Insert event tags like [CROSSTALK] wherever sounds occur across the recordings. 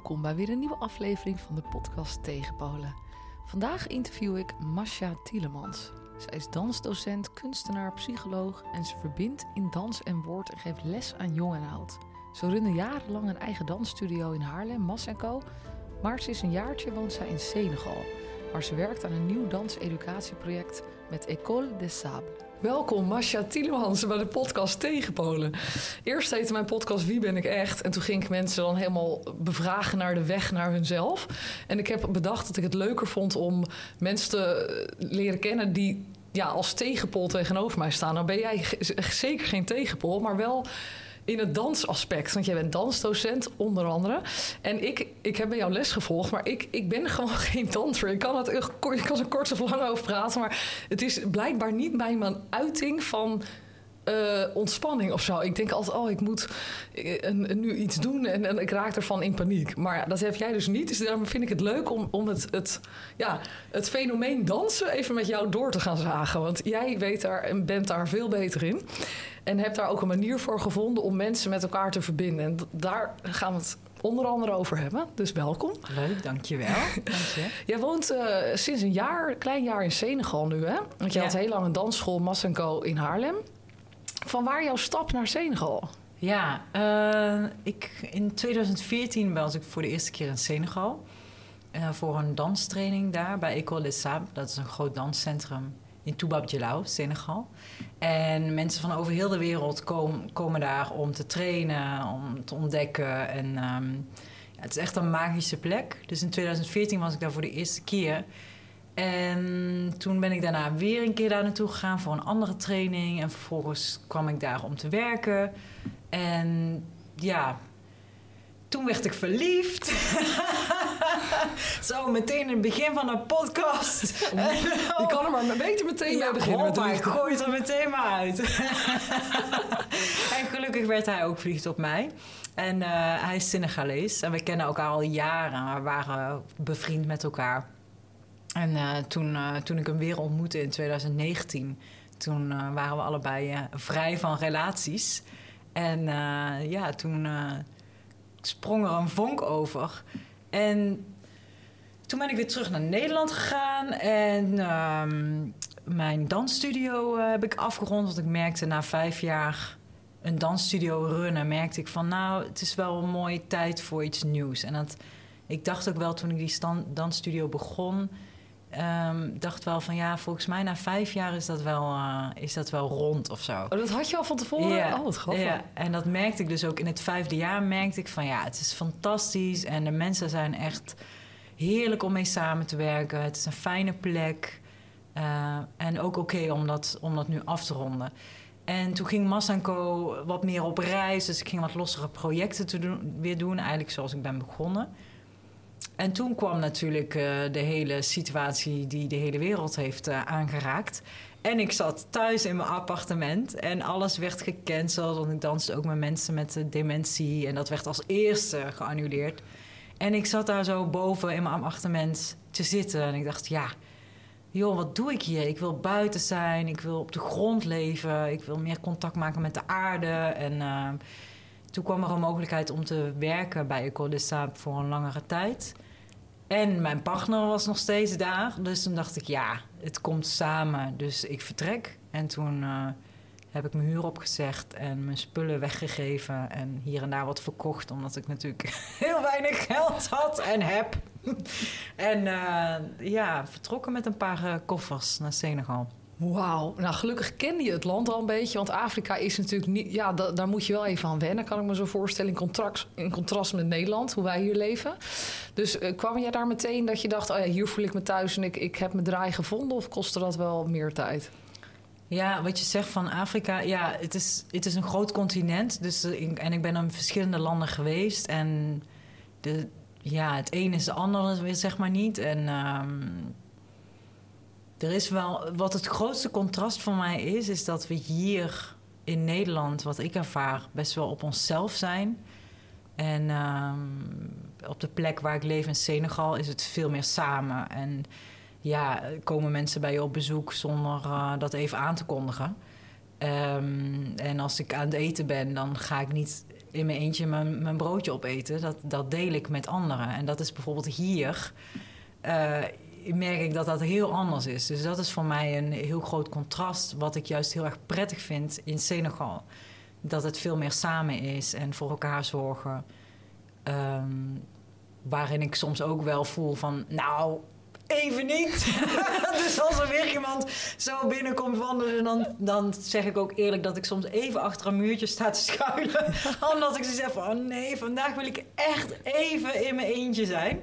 welkom bij weer een nieuwe aflevering van de podcast Tegenpolen. Vandaag interview ik Masha Tielemans. Zij is dansdocent, kunstenaar, psycholoog en ze verbindt in dans en woord en geeft les aan jong en oud. Ze runde jarenlang een eigen dansstudio in Haarlem, Mas Co. Maar sinds een jaartje woont zij in Senegal, waar ze werkt aan een nieuw danseducatieproject met École des Sables. Welkom, Masha Tielemans bij de podcast Tegenpolen. Eerst heette mijn podcast Wie ben ik echt? En toen ging ik mensen dan helemaal bevragen naar de weg naar hunzelf. En ik heb bedacht dat ik het leuker vond om mensen te leren kennen die ja, als tegenpol tegenover mij staan. Nou ben jij zeker geen tegenpol, maar wel in het dansaspect. Want jij bent dansdocent, onder andere. En ik, ik heb bij jou les gevolgd, maar ik, ik ben [LAUGHS] gewoon geen danser. Ik kan, het, ik kan er kort of lang over praten, maar het is blijkbaar niet bij mijn uiting van uh, ontspanning of zo. Ik denk altijd, oh, ik moet uh, nu iets doen en, en, ik raak ervan in paniek. Maar dat heb jij dus niet. Dus daarom vind ik het leuk om, om het, het, ja, het fenomeen dansen even met jou door te gaan zagen. Want jij weet daar en bent daar veel beter in. En hebt daar ook een manier voor gevonden om mensen met elkaar te verbinden. En daar gaan we het onder andere over hebben. Dus welkom. Leuk, dankjewel. [LAUGHS] Dank je. Jij woont uh, sinds een jaar, klein jaar in Senegal nu, hè? Want je ja. had heel lang een dansschool Massenco in Haarlem. Van waar jouw stap naar Senegal? Ja, uh, ik, in 2014 was ik voor de eerste keer in Senegal. Uh, voor een danstraining daar bij École des Sables. Dat is een groot danscentrum in Toubab Djelau, Senegal. En mensen van over heel de wereld komen, komen daar om te trainen, om te ontdekken. En um, ja, het is echt een magische plek. Dus in 2014 was ik daar voor de eerste keer. En toen ben ik daarna weer een keer daar naartoe gegaan voor een andere training. En vervolgens kwam ik daar om te werken. En ja, toen werd ik verliefd. [LAUGHS] Zo, meteen in het begin van een podcast. Je kan er maar beter meteen ja, mee beginnen. Ja, ik gooi het er meteen maar uit. [LAUGHS] en gelukkig werd hij ook verliefd op mij. En uh, hij is Senegalees. En we kennen elkaar al jaren. We waren bevriend met elkaar. En uh, toen, uh, toen ik hem weer ontmoette in 2019, toen uh, waren we allebei vrij van relaties. En ja, toen sprong er een vonk over. En toen ben ik weer terug naar Nederland gegaan. En ehm, mijn dansstudio heb ik afgerond. Want ik merkte na vijf jaar een dansstudio runnen, merkte ik van nou, het is wel een mooie tijd voor iets nieuws. En dat, ik dacht ook wel toen ik die dansstudio begon Um, dacht wel van ja, volgens mij na vijf jaar is dat wel, uh, is dat wel rond of zo. Oh, dat had je al van tevoren? Ja, oh, wat grappig. En dat merkte ik dus ook in het vijfde jaar. Merkte ik van ja, het is fantastisch. En de mensen zijn echt heerlijk om mee samen te werken. Het is een fijne plek. Uh, en ook oké okay om, dat, om dat nu af te ronden. En toen ging Massanco wat meer op reis. Dus ik ging wat lossere projecten te doen, weer doen. Eigenlijk zoals ik ben begonnen. En toen kwam natuurlijk uh, de hele situatie die de hele wereld heeft uh, aangeraakt. En ik zat thuis in mijn appartement en alles werd gecanceld. Want ik danste ook met mensen met dementie en dat werd als eerste geannuleerd. En ik zat daar zo boven in mijn appartement te zitten en ik dacht, ja, joh, wat doe ik hier? Ik wil buiten zijn, ik wil op de grond leven, ik wil meer contact maken met de aarde. En toen kwam er een mogelijkheid om te werken bij Ecole voor een langere tijd. En mijn partner was nog steeds daar. Dus toen dacht ik, ja, het komt samen. Dus ik vertrek. En toen uh, heb ik mijn huur opgezegd en mijn spullen weggegeven. En hier en daar wat verkocht, omdat ik natuurlijk [LAUGHS] heel weinig geld had en heb. [LAUGHS] en uh, ja, vertrokken met een paar uh, koffers naar Senegal. Wauw. Nou, gelukkig kende je het land al een beetje. Want Afrika is natuurlijk niet... Ja, da daar moet je wel even aan wennen, kan ik me zo voorstellen. In, in contrast met Nederland, hoe wij hier leven. Dus uh, kwam jij daar meteen dat je dacht... Oh ja, hier voel ik me thuis en ik, ik heb mijn draai gevonden? Of kostte dat wel meer tijd? Ja, wat je zegt van Afrika, ja, het is, het is een groot continent. Dus, en ik ben in verschillende landen geweest. En de, ja, het een is de ander, zeg maar niet. En um, er is wel, wat het grootste contrast voor mij is, is dat we hier in Nederland, wat ik ervaar, best wel op onszelf zijn. En um, op de plek waar ik leef in Senegal is het veel meer samen. En ja, komen mensen bij je op bezoek zonder uh, dat even aan te kondigen. Um, en als ik aan het eten ben, dan ga ik niet in mijn eentje mijn, mijn broodje opeten. Dat, dat deel ik met anderen. En dat is bijvoorbeeld hier. eh, merk ik dat dat heel anders is. Dus dat is voor mij een heel groot contrast. Wat ik juist heel erg prettig vind in Senegal. Dat het veel meer samen is en voor elkaar zorgen. Ehm, waarin ik soms ook wel voel van... Nou, even niet. [LAUGHS] dus als er weer iemand zo binnenkomt wandelen... Dan, dan zeg ik ook eerlijk dat ik soms even achter een muurtje sta te schuilen. [LAUGHS] Omdat ik ze zeg van... Oh nee, vandaag wil ik echt even in mijn eentje zijn.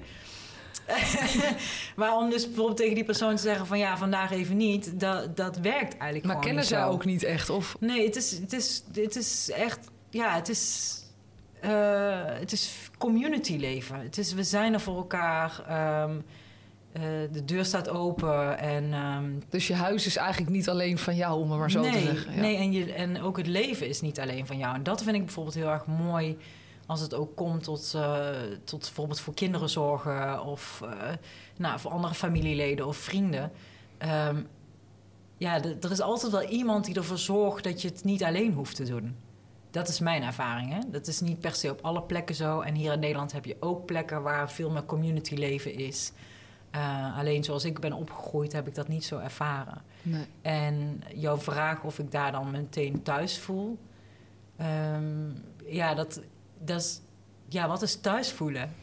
[LAUGHS] maar om dus bijvoorbeeld tegen die persoon te zeggen van... ja, vandaag even niet, dat, dat werkt eigenlijk Maar gewoon kennen ze ook niet echt? Of Nee, het is, het is, het is echt... Ja, het is... eh, het is community leven. Het is, we zijn er voor elkaar. ehm, eh, de deur staat open en... ehm, Dus je huis is eigenlijk niet alleen van jou, om het maar zo nee, te zeggen. Ja. Nee, en, je, en ook het leven is niet alleen van jou. En dat vind ik bijvoorbeeld heel erg mooi... als het ook komt tot, eh, tot bijvoorbeeld voor kinderen zorgen... of eh, nou, voor andere familieleden of vrienden. Ehm, ja, er is altijd wel iemand die ervoor zorgt... dat je het niet alleen hoeft te doen. Dat is mijn ervaring. Hè? Dat is niet per se op alle plekken zo. En hier in Nederland heb je ook plekken... waar veel meer community leven is... Eh, alleen zoals ik ben opgegroeid, heb ik dat niet zo ervaren. Nee. En jouw vraag of ik daar dan meteen thuis voel. ehm, ja, dat, dat ja, wat is thuis voelen?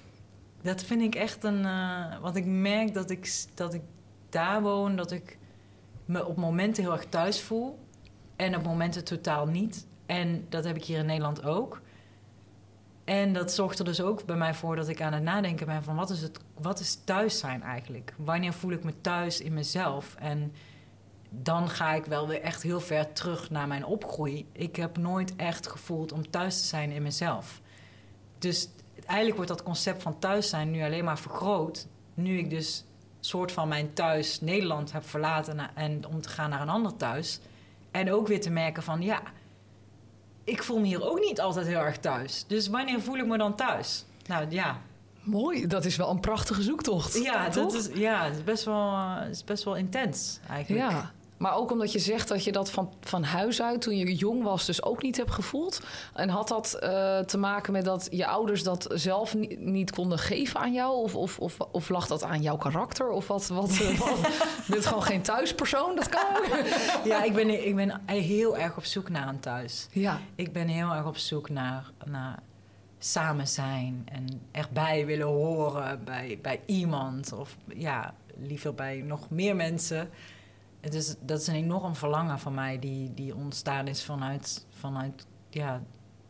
Dat vind ik echt een. eh want ik merk dat ik, dat ik daar woon, dat ik me op momenten heel erg thuis voel. En op momenten totaal niet. En dat heb ik hier in Nederland ook. En dat zorgt er dus ook bij mij voor dat ik aan het nadenken ben van wat is, het, wat is thuis zijn eigenlijk? Wanneer voel ik me thuis in mezelf? En dan ga ik wel weer echt heel ver terug naar mijn opgroei. Ik heb nooit echt gevoeld om thuis te zijn in mezelf. Dus eigenlijk wordt dat concept van thuis zijn nu alleen maar vergroot. Nu ik dus soort van mijn thuis Nederland heb verlaten en om te gaan naar een ander thuis. En ook weer te merken van ja, ik voel me hier ook niet altijd heel erg thuis. Dus wanneer voel ik me dan thuis? Nou ja, Mooi, dat is wel een prachtige zoektocht. ja, toch? dat is, ja het, is best wel, eh, het is best wel intens eigenlijk. Ja, maar ook omdat je zegt dat je dat van, van huis uit, toen je jong was, dus ook niet hebt gevoeld. En had dat eh, te maken met dat je ouders dat zelf ni- niet konden geven aan jou? Of, of, of, of lag dat aan jouw karakter? Of wat? wat, [LAUGHS] wat? Je bent gewoon geen thuispersoon, dat kan ook. [LAUGHS] Ja, ik ben, ik ben heel erg op zoek naar een thuis. Ja, Ik ben heel erg op zoek naar, naar samen zijn en erbij willen horen bij, bij iemand. Of ja, liever bij nog meer mensen. Het is, dat is een enorm verlangen van mij die, die ontstaan is vanuit, vanuit ja,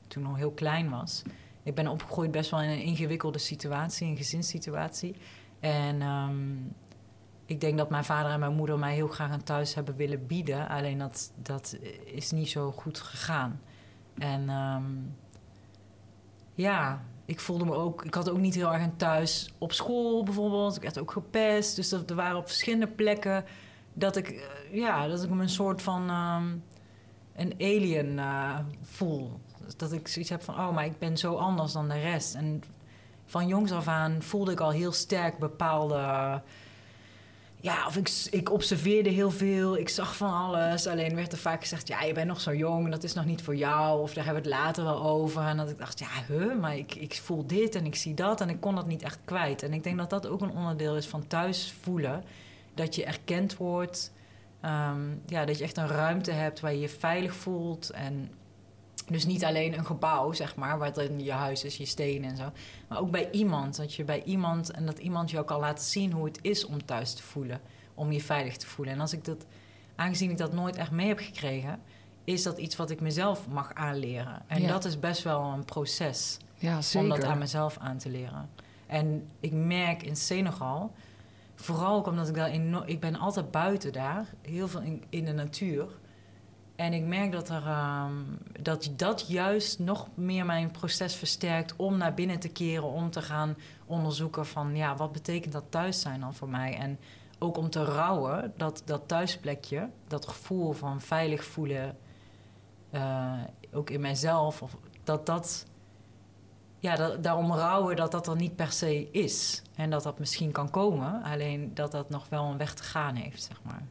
toen ik nog heel klein was. Ik ben opgegroeid best wel in een ingewikkelde situatie, een gezinssituatie. En ehm, ik denk dat mijn vader en mijn moeder mij heel graag een thuis hebben willen bieden. Alleen dat, dat is niet zo goed gegaan. En ehm, ja, ik voelde me ook... Ik had ook niet heel erg een thuis op school bijvoorbeeld. Ik werd ook gepest. Dus er, er waren op verschillende plekken dat ik, eh, ja, dat ik me een soort van ehm, een alien eh, voel. Dat ik zoiets heb van, oh, maar ik ben zo anders dan de rest. En van jongs af aan voelde ik al heel sterk bepaalde... Ja, of ik, ik observeerde heel veel, ik zag van alles. Alleen werd er vaak gezegd, ja, je bent nog zo jong, dat is nog niet voor jou. Of daar hebben we het later wel over. En dat ik dacht, ja, huh, maar ik, ik voel dit en ik zie dat. En ik kon dat niet echt kwijt. En ik denk dat dat ook een onderdeel is van thuis voelen. Dat je erkend wordt. Ehm, ja, dat je echt een ruimte hebt waar je je veilig voelt. En dus niet alleen een gebouw, zeg maar, waar dan je huis is, je stenen en zo. Maar ook bij iemand. Dat je bij iemand en dat iemand je ook kan laten zien hoe het is om thuis te voelen. Om je veilig te voelen. En als ik dat, aangezien ik dat nooit echt mee heb gekregen, is dat iets wat ik mezelf mag aanleren. En Ja. dat is best wel een proces ja om zeker. dat aan mezelf aan te leren. En ik merk in Senegal, vooral ook omdat ik daar enorm, ik ben altijd buiten daar, heel veel in, in de natuur. En ik merk dat, er, ehm, dat dat juist nog meer mijn proces versterkt om naar binnen te keren, om te gaan onderzoeken van ja, wat betekent dat thuis zijn dan voor mij? En ook om te rouwen, dat, dat thuisplekje, dat gevoel van veilig voelen, eh, ook in mijzelf, of dat dat ja, da- daarom rouwen dat dat er niet per se is. En dat dat misschien kan komen, alleen dat dat nog wel een weg te gaan heeft, zeg maar.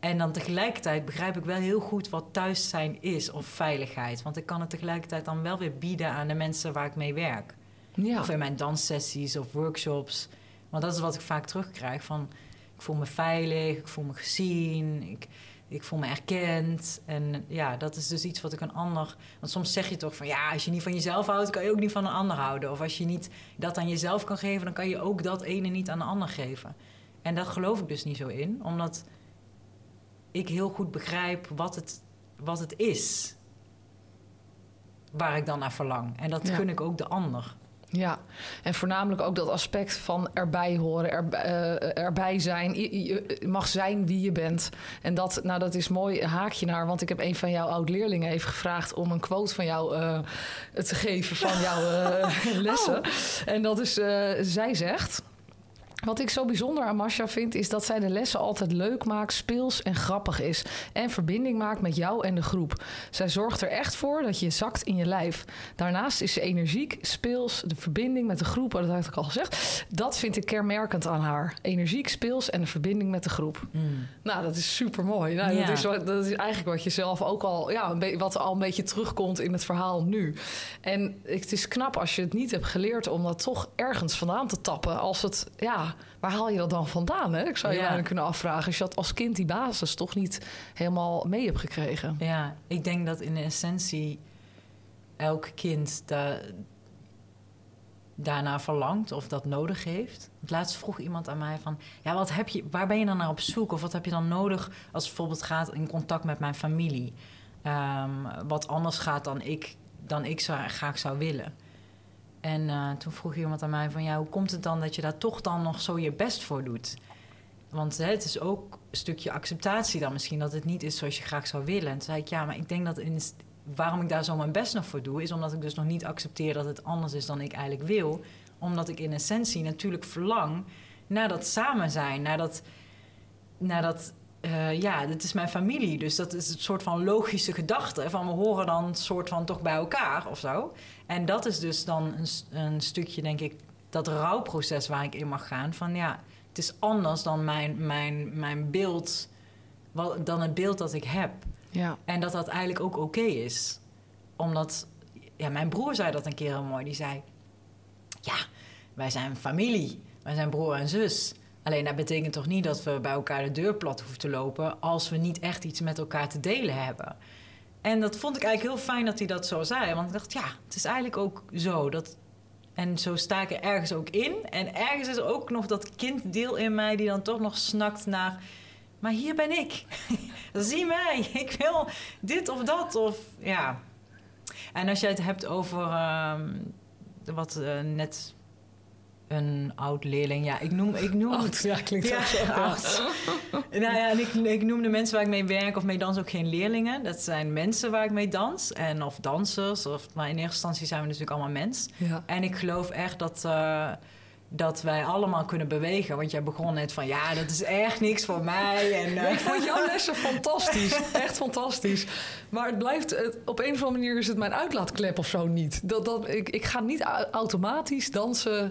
En dan tegelijkertijd begrijp ik wel heel goed wat thuis zijn is of veiligheid. Want ik kan het tegelijkertijd dan wel weer bieden aan de mensen waar ik mee werk. Ja. Of in mijn danssessies of workshops. Want dat is wat ik vaak terugkrijg. Van, ik voel me veilig, ik voel me gezien, ik, ik voel me erkend. En ja, dat is dus iets wat ik een ander... Want soms zeg je toch van... ja, als je niet van jezelf houdt, kan je ook niet van een ander houden. Of als je niet dat aan jezelf kan geven... dan kan je ook dat ene niet aan een ander geven. En daar geloof ik dus niet zo in. Omdat ik heel goed begrijp wat het, wat het is. Waar ik dan naar verlang. En dat Ja. gun ik ook de ander. Ja, en voornamelijk ook dat aspect van erbij horen, er, eh, erbij zijn. Je, je mag zijn wie je bent. En dat, nou, dat is mooi een haakje naar, want ik heb een van jouw oud-leerlingen even gevraagd om een quote van jou eh, te geven van jouw eh, [LAUGHS] lessen. En dat is, zij zegt. Wat ik zo bijzonder aan Masha vind, is dat zij de lessen altijd leuk maakt, speels en grappig is. En verbinding maakt met jou en de groep. Zij zorgt er echt voor dat je zakt in je lijf. Daarnaast is ze energiek, speels, de verbinding met de groep, oh, dat had ik al gezegd. Dat vind ik kenmerkend aan haar. Energiek, speels en de verbinding met de groep. Nou, dat is super mooi. Nou, Ja. dat, is, dat is eigenlijk wat je zelf ook al, ja, wat al een beetje terugkomt in het verhaal nu. En het is knap als je het niet hebt geleerd om dat toch ergens vandaan te tappen. Als het, ja, waar haal je dat dan vandaan? Hè? Ik zou je Ja. kunnen afvragen. Als je dat als kind die basis toch niet helemaal mee hebt gekregen. Ja, ik denk dat in de essentie elk kind da daarna verlangt of dat nodig heeft. Want Laatst vroeg iemand aan mij van... Ja, wat heb je, waar ben je dan naar op zoek? Of wat heb je dan nodig als het bijvoorbeeld gaat in contact met mijn familie? Ehm, wat anders gaat dan ik, dan ik zou, graag zou willen. En eh, toen vroeg iemand aan mij van... Ja, hoe komt het dan dat je daar toch dan nog zo je best voor doet? Want het is ook een stukje acceptatie dan misschien... dat het niet is zoals je graag zou willen. En toen zei ik, ja, maar ik denk dat... In, waarom ik daar zo mijn best nog voor doe... is omdat ik dus nog niet accepteer dat het anders is dan ik eigenlijk wil. Omdat ik in essentie natuurlijk verlang naar dat samen zijn. Naar dat... Naar dat eh, ja, dit is mijn familie. Dus dat is een soort van logische gedachte. Van we horen dan soort van toch bij elkaar of zo. En dat is dus dan een, een stukje, denk ik, dat rouwproces waar ik in mag gaan. Van ja, het is anders dan mijn, mijn, mijn beeld, wat, dan het beeld dat ik heb. Ja, En dat dat eigenlijk ook oké is. Omdat, ja, mijn broer zei dat een keer heel mooi. Die zei, ja, wij zijn familie. Wij zijn broer en zus. Alleen dat betekent toch niet dat we bij elkaar de deur plat hoeven te lopen... als we niet echt iets met elkaar te delen hebben. En dat vond ik eigenlijk heel fijn dat hij dat zo zei. Want ik dacht, ja, het is eigenlijk ook zo. Dat, en zo sta ik er ergens ook in. En ergens is er ook nog dat kinddeel in mij... die dan toch nog snakt naar... maar hier ben ik. [LAUGHS] Zie mij. [LAUGHS] Ik wil dit of dat. Of, ja. En als jij het hebt over ehm, wat eh, net een oud leerling... Ja, ik noem... Ik noem [LAUGHS] Oud, ja, klinkt Ja, zo. oud. [LAUGHS] nou ja, en ik, ik noem de mensen waar ik mee werk of mee dans ook geen leerlingen. Dat zijn mensen waar ik mee dans. En of dansers. Of, maar in eerste instantie zijn we natuurlijk allemaal mens. Ja. En ik geloof echt dat, eh, dat wij allemaal kunnen bewegen. Want jij begon net van, ja, dat is echt niks voor mij. En, Nee, ik vond jouw lessen fantastisch. [LAUGHS] Echt fantastisch. Maar het blijft, het- op een of andere manier is het mijn uitlaatklep of zo niet. Dat, dat, ik, ik ga niet au- automatisch dansen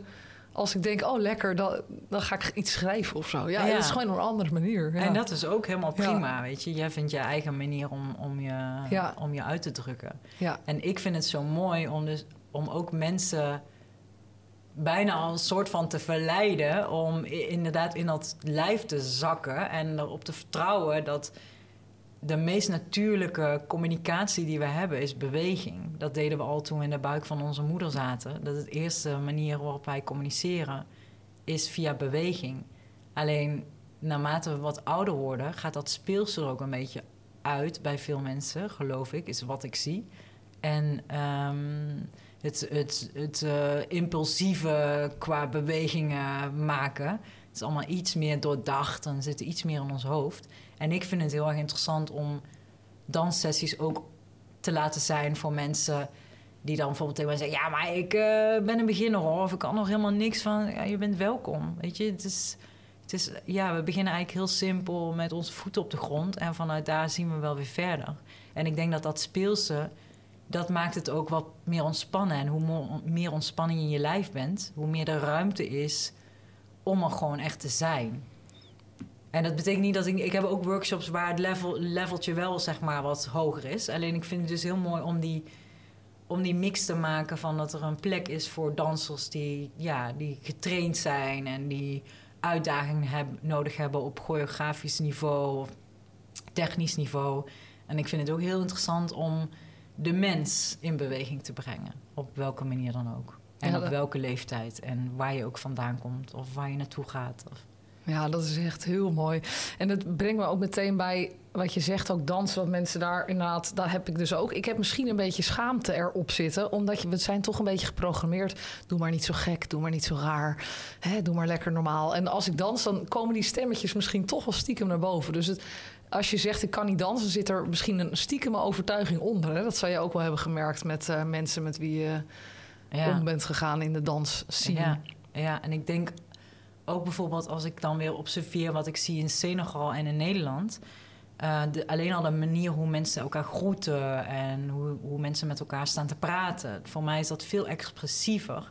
als ik denk, oh lekker, dan, dan ga ik iets schrijven of zo. Ja, Ja. dat is gewoon op een andere manier. Ja. En dat is ook helemaal Ja. prima, weet je. Jij vindt je eigen manier om, om, je, om je uit te drukken. ja. En ik vind het zo mooi om, dus, om ook mensen bijna al een soort van te verleiden... om inderdaad in dat lijf te zakken en erop te vertrouwen... dat de meest natuurlijke communicatie die we hebben is beweging. Dat deden we al toen we in de buik van onze moeder zaten. Dat het eerste manier waarop wij communiceren is via beweging. Alleen naarmate we wat ouder worden, gaat dat speels er ook een beetje uit bij veel mensen, geloof ik, is wat ik zie. En ehm, het, het, het eh, impulsieve qua bewegingen maken, het is allemaal iets meer doordacht en zit iets meer in ons hoofd. En ik vind het heel erg interessant om danssessies ook te laten zijn voor mensen die dan bijvoorbeeld tegen mij zeggen: Ja, maar ik eh, ben een beginner hoor, of ik kan nog helemaal niks van. Ja, je bent welkom. Weet je, het is, het is, ja, we beginnen eigenlijk heel simpel met onze voeten op de grond en vanuit daar zien we wel weer verder. En ik denk dat dat speelse, dat maakt het ook wat meer ontspannen. En hoe meer ontspanning in je lijf bent, hoe meer er ruimte is om er gewoon echt te zijn. En dat betekent niet dat ik... Ik heb ook workshops waar het level, leveltje wel zeg maar wat hoger is. Alleen ik vind het dus heel mooi om die, om die mix te maken van dat er een plek is voor dansers die, ja, die getraind zijn en die uitdagingen heb, nodig hebben op choreografisch niveau of technisch niveau. En ik vind het ook heel interessant om de mens in beweging te brengen. Op welke manier dan ook. En Ja, op welke leeftijd. En waar je ook vandaan komt. Of waar je naartoe gaat. Of... Ja, dat is echt heel mooi. En dat brengt me ook meteen bij wat je zegt, ook dansen. Wat mensen daar inderdaad, daar heb ik dus ook. Ik heb misschien een beetje schaamte erop zitten, omdat je, we zijn toch een beetje geprogrammeerd. Doe maar niet zo gek, doe maar niet zo raar. Hè, doe maar lekker normaal. En als ik dans, dan komen die stemmetjes misschien toch wel stiekem naar boven. Dus het, als je zegt ik kan niet dansen, zit er misschien een stiekeme overtuiging onder. Hè? Dat zou je ook wel hebben gemerkt met eh, mensen met wie je om bent gegaan in de dans Ja, ja, en ik denk ook bijvoorbeeld als ik dan weer observeer wat ik zie in Senegal en in Nederland. eh, de, alleen al de manier hoe mensen elkaar groeten en hoe, hoe mensen met elkaar staan te praten. Voor mij is dat veel expressiever,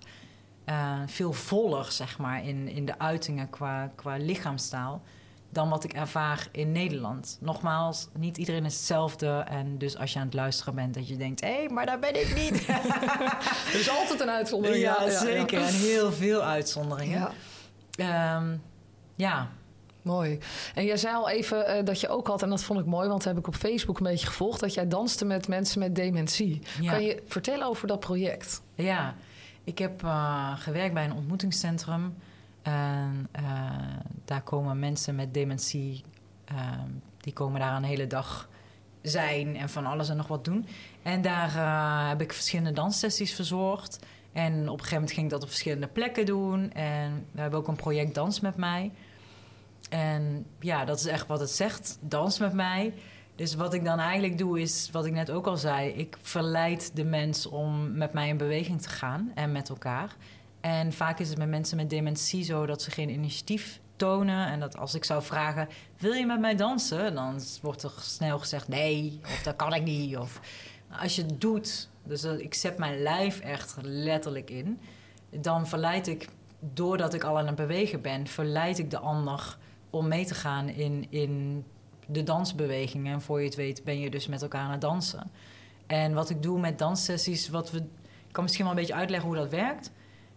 eh, veel voller, zeg maar, in, in de uitingen qua, qua lichaamstaal. Dan wat ik ervaar in Nederland. Nogmaals, niet iedereen is hetzelfde. En dus als je aan het luisteren bent, dat je denkt: hé, hey, maar daar ben ik niet. [LAUGHS] Er is altijd een uitzondering. ja, zeker. En heel veel uitzonderingen. Ja. Ehm, ja. Mooi. En jij zei al even eh, dat je ook had, en dat vond ik mooi, want dat heb ik op Facebook een beetje gevolgd, dat jij danste met mensen met dementie. Ja. Kan je vertellen over dat project? ja, ik heb eh, gewerkt bij een ontmoetingscentrum. En eh, daar komen mensen met dementie, ehm, die komen daar een hele dag zijn en van alles en nog wat doen. En daar heb ik verschillende danssessies verzorgd. En op een gegeven moment ging ik dat op verschillende plekken doen. En we hebben ook een project Dans met mij. En ja, dat is echt wat het zegt. Dans met mij. Dus wat ik dan eigenlijk doe is, wat ik net ook al zei... ik verleid de mens om met mij in beweging te gaan en met elkaar. En vaak is het met mensen met dementie zo dat ze geen initiatief tonen. En dat als ik zou vragen, wil je met mij dansen? Dan wordt er snel gezegd nee, of dat kan ik niet. Of als je het doet, dus ik zet mijn lijf echt letterlijk in... dan verleid ik, doordat ik al aan het bewegen ben... verleid ik de ander om mee te gaan in, in de dansbewegingen. En voor je het weet ben je dus met elkaar aan het dansen. En wat ik doe met danssessies, wat we, ik kan misschien wel een beetje uitleggen hoe dat werkt.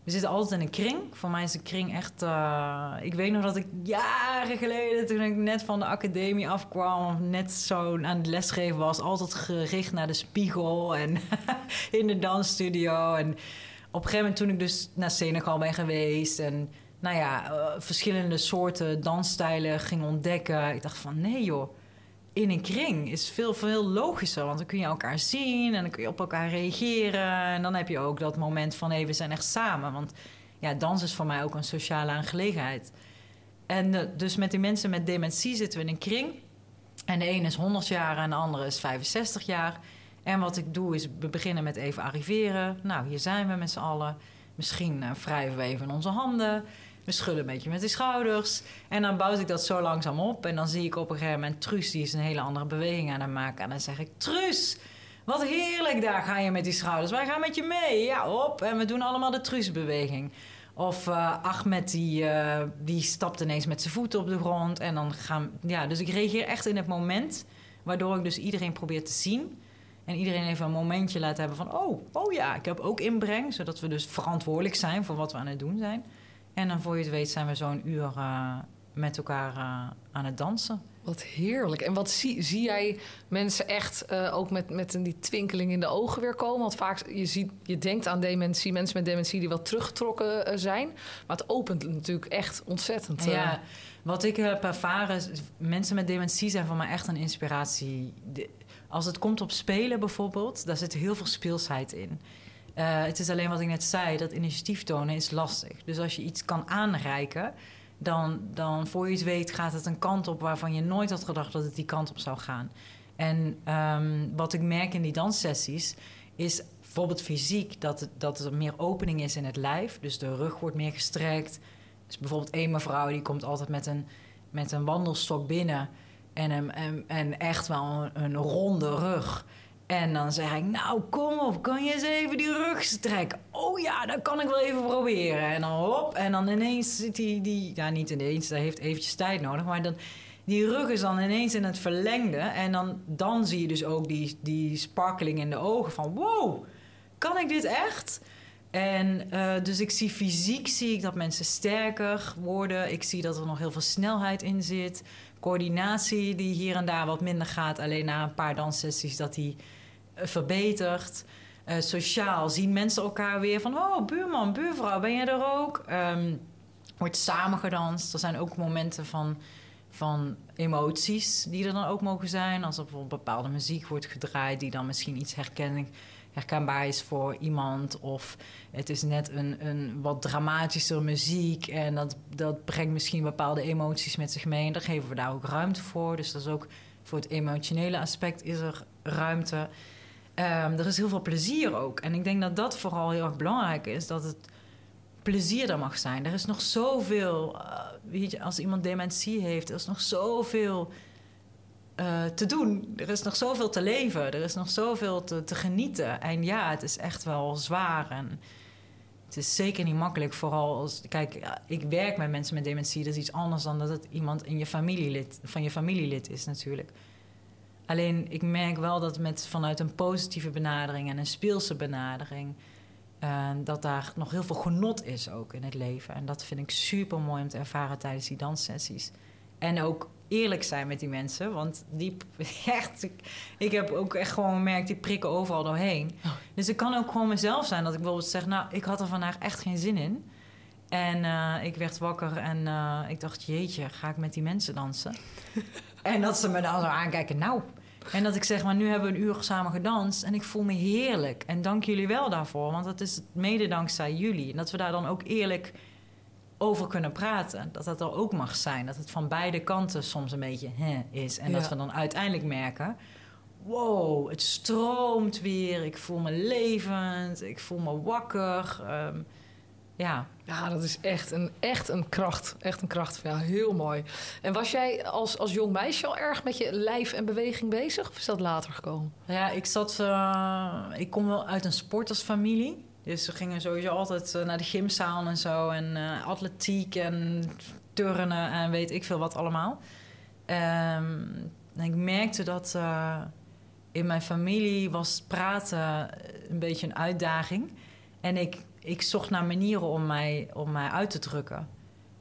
We zitten altijd in een kring. Voor mij is een kring echt. eh, ik weet nog dat ik jaren geleden, toen ik net van de academie afkwam, net zo aan het lesgeven was, altijd gericht naar de spiegel en [LAUGHS] in de dansstudio. En op een gegeven moment, toen ik dus naar Senegal ben geweest en nou ja, eh, verschillende soorten dansstijlen ging ontdekken, ik dacht van nee joh in een kring is veel, veel logischer. Want dan kun je elkaar zien en dan kun je op elkaar reageren. En dan heb je ook dat moment van hé, we zijn echt samen. Want ja, dans is voor mij ook een sociale aangelegenheid. En eh, dus met die mensen met dementie zitten we in een kring. En de een is 100 jaar en de andere is 65 jaar. En wat ik doe is, we beginnen met even arriveren. Nou, hier zijn we met z'n allen. Misschien eh, wrijven we even onze handen. We schudden een beetje met de schouders. En dan bouw ik dat zo langzaam op. En dan zie ik op een gegeven moment Truus, die is een hele andere beweging aan het maken. En dan zeg ik, Truus, wat heerlijk daar ga je met die schouders. Wij gaan met je mee. Ja, op. En we doen allemaal de Truus-beweging. Of eh, Ahmed, die, eh, die stapt ineens met zijn voeten op de grond. En dan gaan... Ja, dus ik reageer echt in het moment. Waardoor ik dus iedereen probeer te zien. En iedereen even een momentje laat hebben van... Oh, oh ja, ik heb ook inbreng. Zodat we dus verantwoordelijk zijn voor wat we aan het doen zijn. En dan voor je het weet zijn we zo'n uur eh, met elkaar eh, aan het dansen. Wat heerlijk. En wat zie, zie jij mensen echt eh, ook met, met een- die twinkeling in de ogen weer komen? Want vaak, je, ziet, je denkt aan dementie, mensen met dementie die wat teruggetrokken zijn. Maar het opent natuurlijk echt ontzettend. Ja, wat ik heb ervaren, mensen met dementie zijn voor mij echt een inspiratie. De- als het komt op spelen bijvoorbeeld, daar zit heel veel speelsheid in. Eh, het is alleen wat ik net zei, dat initiatief tonen is lastig. Dus als je iets kan aanreiken, dan, dan voor je het weet gaat het een kant op waarvan je nooit had gedacht dat het die kant op zou gaan. En ehm, wat ik merk in die danssessies is bijvoorbeeld fysiek dat, het, dat er meer opening is in het lijf. Dus de rug wordt meer gestrekt. Dus bijvoorbeeld één mevrouw die komt altijd met een, met een wandelstok binnen en, en, en echt wel een, een ronde rug. En dan zeg ik, nou kom op, kan je eens even die rug strekken? Oh ja, dat kan ik wel even proberen. En dan hop, en dan ineens zit die, die ja niet ineens, dat heeft eventjes tijd nodig, maar dan, die rug is dan ineens in het verlengde. En dan, dan zie je dus ook die, die sparkeling in de ogen van, wow, kan ik dit echt? En uh, dus ik zie fysiek zie ik dat mensen sterker worden. Ik zie dat er nog heel veel snelheid in zit. Coördinatie die hier en daar wat minder gaat. Alleen na een paar danssessies dat die uh, verbetert. Uh, sociaal zien mensen elkaar weer van... oh, buurman, buurvrouw, ben jij er ook? Um, wordt samen gedanst. Er zijn ook momenten van, van emoties die er dan ook mogen zijn. Als er bijvoorbeeld bepaalde muziek wordt gedraaid... die dan misschien iets herkenning herkenbaar is voor iemand. Of het is net een, een wat dramatischer muziek. En dat, dat brengt misschien bepaalde emoties met zich mee. En daar geven we daar ook ruimte voor. Dus dat is ook voor het emotionele aspect is er ruimte. Um, er is heel veel plezier ook. En ik denk dat dat vooral heel erg belangrijk is. Dat het plezier er mag zijn. Er is nog zoveel... Uh, als iemand dementie heeft... er is nog zoveel uh, te doen. Er is nog zoveel te leven. Er is nog zoveel te, te, genieten. En ja, het is echt wel zwaar. En het is zeker niet makkelijk. Vooral als. Kijk, ik werk met mensen met dementie. Dat is iets anders dan dat het iemand in je familielid, van je familielid is, natuurlijk. Alleen ik merk wel dat met vanuit een positieve benadering en een speelse benadering. Uh, dat daar nog heel veel genot is ook in het leven. En dat vind ik super mooi om te ervaren tijdens die danssessies. En ook eerlijk zijn met die mensen. Want die [LAUGHS] echt, ik, ik heb ook echt gewoon gemerkt, die prikken overal doorheen. Oh. Dus ik kan ook gewoon mezelf zijn. Dat ik bijvoorbeeld zeg, nou, ik had er vandaag echt geen zin in. En uh, ik werd wakker en uh, ik dacht, jeetje, ga ik met die mensen dansen? [LAUGHS] en dat ze me dan zo aankijken, nou. En dat ik zeg, maar nu hebben we een uur samen gedanst en ik voel me heerlijk. En dank jullie wel daarvoor, want dat is mede dankzij jullie. En dat we daar dan ook eerlijk over kunnen praten. Dat dat er ook mag zijn. Dat het van beide kanten soms een beetje hè, is. En dat we dan uiteindelijk merken... wow, het stroomt weer. Ik voel me levend. Ik voel me wakker. Um, ja. ja, dat is echt een, echt een kracht. Echt een kracht. Ja, heel mooi. En was jij als, als jong meisje al erg met je lijf en beweging bezig? Of is dat later gekomen? Ja, ik zat... Uh, ik kom wel uit een sportersfamilie. Dus we gingen sowieso altijd uh, naar de gymzaal en zo. En uh, atletiek en turnen en weet ik veel wat allemaal. Um, en ik merkte dat uh, in mijn familie was praten een beetje een uitdaging. En ik, ik zocht naar manieren om mij, om mij uit te drukken.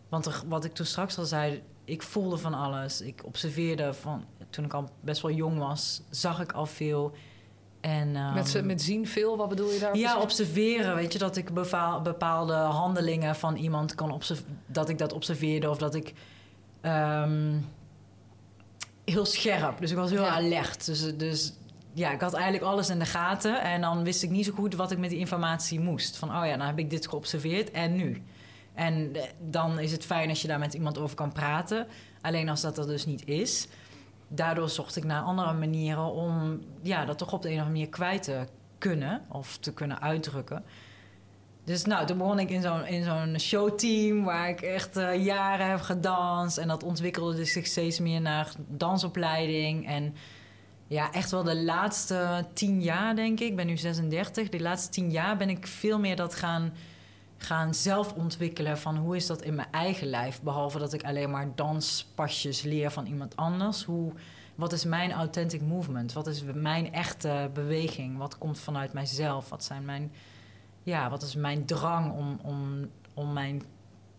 Want er, wat ik toen straks al zei, ik voelde van alles. Ik observeerde van, toen ik al best wel jong was, zag ik al veel. En, um, met, met zien veel, wat bedoel je daar? Ja, observeren. Weet je, dat ik bepaalde handelingen van iemand kan observeren. Dat ik dat observeerde of dat ik. Um, heel scherp. Dus ik was heel ja. alert. Dus, dus ja, ik had eigenlijk alles in de gaten. En dan wist ik niet zo goed wat ik met die informatie moest. Van, oh ja, nou heb ik dit geobserveerd en nu. En eh, dan is het fijn als je daar met iemand over kan praten. Alleen als dat er dus niet is daardoor zocht ik naar andere manieren om ja, dat toch op de een of andere manier kwijt te kunnen of te kunnen uitdrukken. Dus nou, toen begon ik in zo'n, in zo'n showteam waar ik echt uh, jaren heb gedanst. En dat ontwikkelde zich steeds meer naar dansopleiding. En ja, echt wel de laatste tien jaar, denk ik. Ik ben nu 36. De laatste tien jaar ben ik veel meer dat gaan gaan zelf ontwikkelen van hoe is dat in mijn eigen lijf. Behalve dat ik alleen maar danspasjes leer van iemand anders. Hoe, wat is mijn authentic movement? Wat is mijn echte beweging? Wat komt vanuit mijzelf? Wat zijn mijn, ja, wat is mijn drang om, om, om mijn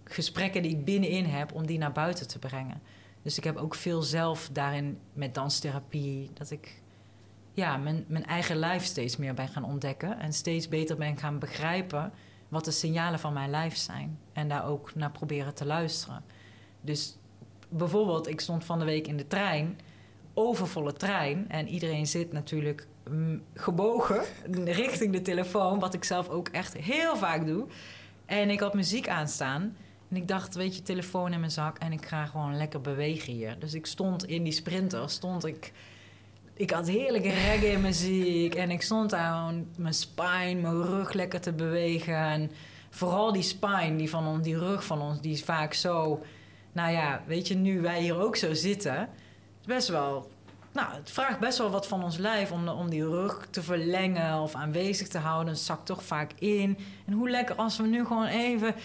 gesprekken die ik binnenin heb, om die naar buiten te brengen? Dus ik heb ook veel zelf daarin met danstherapie, dat ik ja, mijn, mijn eigen lijf steeds meer ben gaan ontdekken en steeds beter ben gaan begrijpen wat de signalen van mijn lijf zijn. En daar ook naar proberen te luisteren. Dus bijvoorbeeld, ik stond van de week in de trein, overvolle trein. En iedereen zit natuurlijk mm, gebogen [LAUGHS] richting de telefoon, wat ik zelf ook echt heel vaak doe. En ik had muziek aanstaan. En ik dacht, weet je, telefoon in mijn zak en ik ga gewoon lekker bewegen hier. Dus ik stond in die sprinter, stond ik ik had heerlijke reggae muziek. En ik stond daar mijn spine, mijn rug lekker te bewegen. En vooral die spine, die, van ons, die rug van ons, die is vaak zo... Nou ja, weet je, nu wij hier ook zo zitten... is best wel nou, het vraagt best wel wat van ons lijf om, om die rug te verlengen of aanwezig te houden. Het zakt toch vaak in. En hoe lekker als we nu gewoon even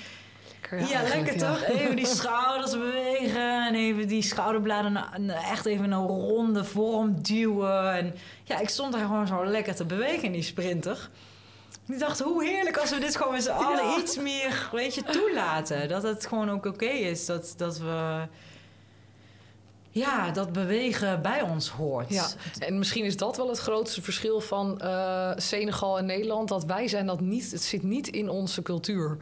Lekker, ja, lekker ja. toch? Even die schouders bewegen en even die schouderbladen echt even in een ronde vorm duwen. En ja, ik stond daar gewoon zo lekker te bewegen in die sprinter. Ik dacht, hoe heerlijk als we dit gewoon met z'n allen Ja. iets meer, weet je, toelaten. Dat het gewoon ook oké is. Dat, dat we, ja, dat bewegen bij ons hoort. Ja, en misschien is dat wel het grootste verschil van eh, Senegal en Nederland. Dat wij zijn dat niet, het zit niet in onze cultuur.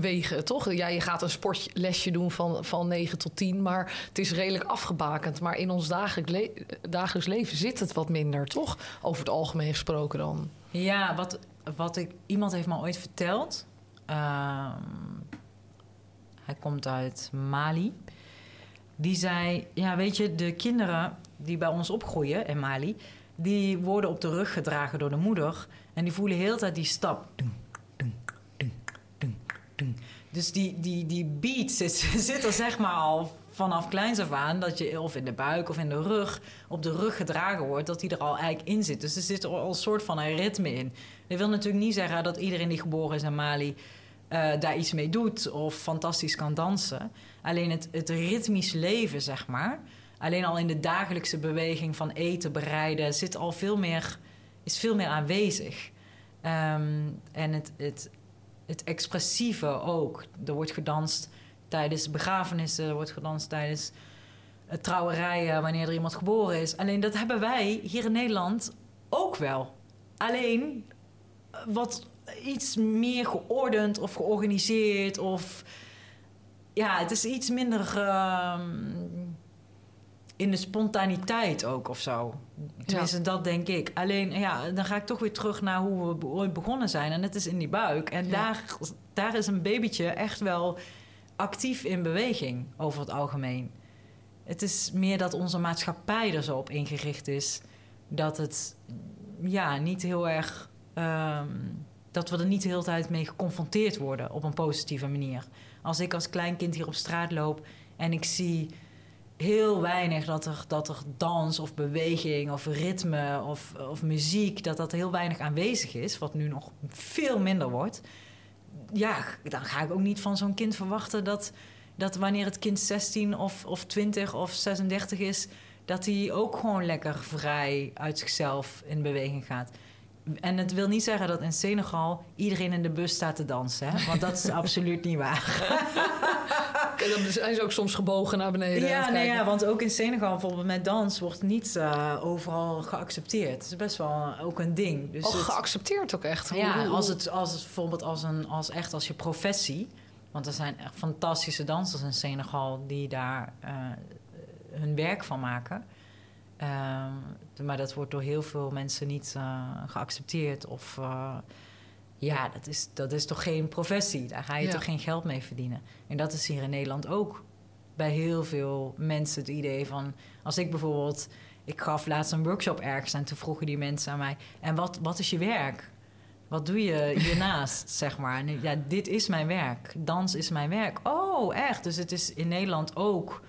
Bewegen, toch? Ja, je gaat een sportlesje doen van, van 9 tot 10, maar het is redelijk afgebakend. Maar in ons dagelijk, dagelijks leven zit het wat minder, toch? Over het algemeen gesproken dan. Ja, wat, wat ik, iemand heeft me ooit verteld. Ehm, hij komt uit Mali. Die zei: Ja, weet je, de kinderen die bij ons opgroeien in Mali, die worden op de rug gedragen door de moeder. En die voelen heel tijd die stap. Dus die, die, die beat [LAUGHS] zit, er zeg maar al vanaf kleins af aan. Dat je of in de buik of in de rug op de rug gedragen wordt. Dat die er al eigenlijk in zit. Dus er zit al een soort van een ritme in. Dat wil natuurlijk niet zeggen dat iedereen die geboren is in Mali... eh, daar iets mee doet of fantastisch kan dansen. Alleen het, het ritmisch leven, zeg maar... alleen al in de dagelijkse beweging van eten, bereiden... Zit al veel meer, is veel meer aanwezig. Ehm, en het, het, het expressieve ook. Er wordt gedanst tijdens begrafenissen, er wordt gedanst tijdens eh, trouwerijen, wanneer er iemand geboren is. Alleen dat hebben wij hier in Nederland ook wel. Alleen eh, wat iets meer geordend of georganiseerd of ja, het is iets minder ehm, in de spontaniteit ook of zo. Tenminste, dat denk ik. Alleen, ja, dan ga ik toch weer terug naar hoe we ooit begonnen zijn. En dat is in die buik. En Ja. daar, daar is een babytje echt wel actief in beweging over het algemeen. Het is meer dat onze maatschappij er zo op ingericht is... dat het ja, niet heel erg... ehm, dat we er niet de hele tijd mee geconfronteerd worden op een positieve manier. Als ik als kleinkind hier op straat loop en ik zie heel weinig dat er, dat er dans of beweging of ritme of, of muziek, dat dat heel weinig aanwezig is, wat nu nog veel minder wordt. Ja, dan ga ik ook niet van zo'n kind verwachten dat, dat wanneer het kind 16 of, of 20 of 36 is, dat hij ook gewoon lekker vrij uit zichzelf in beweging gaat. En het wil niet zeggen dat in Senegal iedereen in de bus staat te dansen, hè? want dat is [LAUGHS] absoluut niet waar. [LAUGHS] Dan zijn ze ook soms gebogen naar beneden. Ja, nee, ja, want ook in Senegal bijvoorbeeld met dans wordt niet eh, overal geaccepteerd. Het is best wel ook een ding. Dus Oh, het- geaccepteerd ook echt. ja, als het, als het bijvoorbeeld als, een, als echt als je professie... want er zijn echt fantastische dansers in Senegal... die daar eh, hun werk van maken. Ehm, maar dat wordt door heel veel mensen niet eh, geaccepteerd. Of eh, ja, dat is, dat is toch geen professie. Daar ga je Ja. toch geen geld mee verdienen. En dat is hier in Nederland ook bij heel veel mensen het idee van... als ik bijvoorbeeld... Ik gaf laatst een workshop ergens en toen vroegen die mensen aan mij... en wat, wat is je werk? Wat doe je hiernaast, [LAUGHS] zeg maar? Ja, dit is mijn werk. Dans is mijn werk. Oh, echt? Dus het is in Nederland ook...